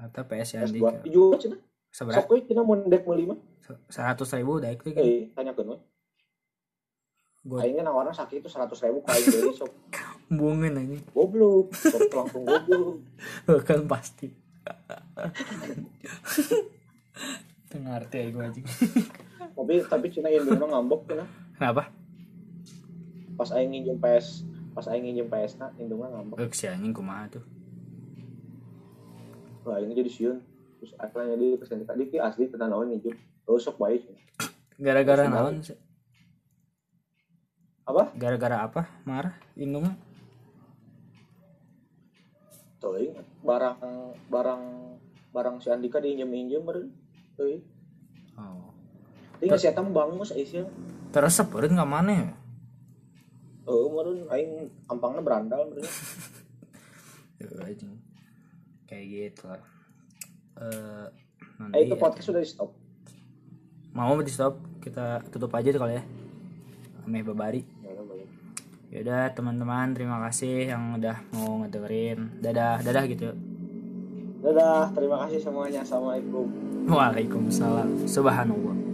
atau PS yang di PS2 dijual cina seberapa? Sok cina mau dek meuli mah seratus ribu daek tuh gitu. Eh tanyakeun we gue aingnya nawarna sakit itu seratus ribu kain deui sok. Buangin anjing. Goblok sok langsung goblok. Kan pasti. Tengah arti ya gue anjing. Tapi tapi cina indungna ngambek cina. Kenapa? Pas aing nginjem PS pas aing nginjem PS na indungna ngambek. Eh si anjing kumaha tuh wah ini jadi siun terus akhirnya dia pesen tadi ki asli pernah naon terus sok baik gara-gara Terus naon apa? Gara-gara apa? Marah indung tuh ini barang barang barang si Andika diinjem injem meren tuh oh. Ini nggak siapa bangus Aisyah teresep beureun ka mana ya oh meren aing ampangnya berandal meren kayak gitu. Lah eh nanti eh itu ya. podcast sudah di stop. Mau di stop kita tutup aja kali ya. Ame babari ya Yaudah teman-teman terima kasih yang udah mau ngedengerin. Dadah dadah gitu. Dadah terima kasih semuanya. Assalamualaikum. Waalaikumsalam. Subhanallah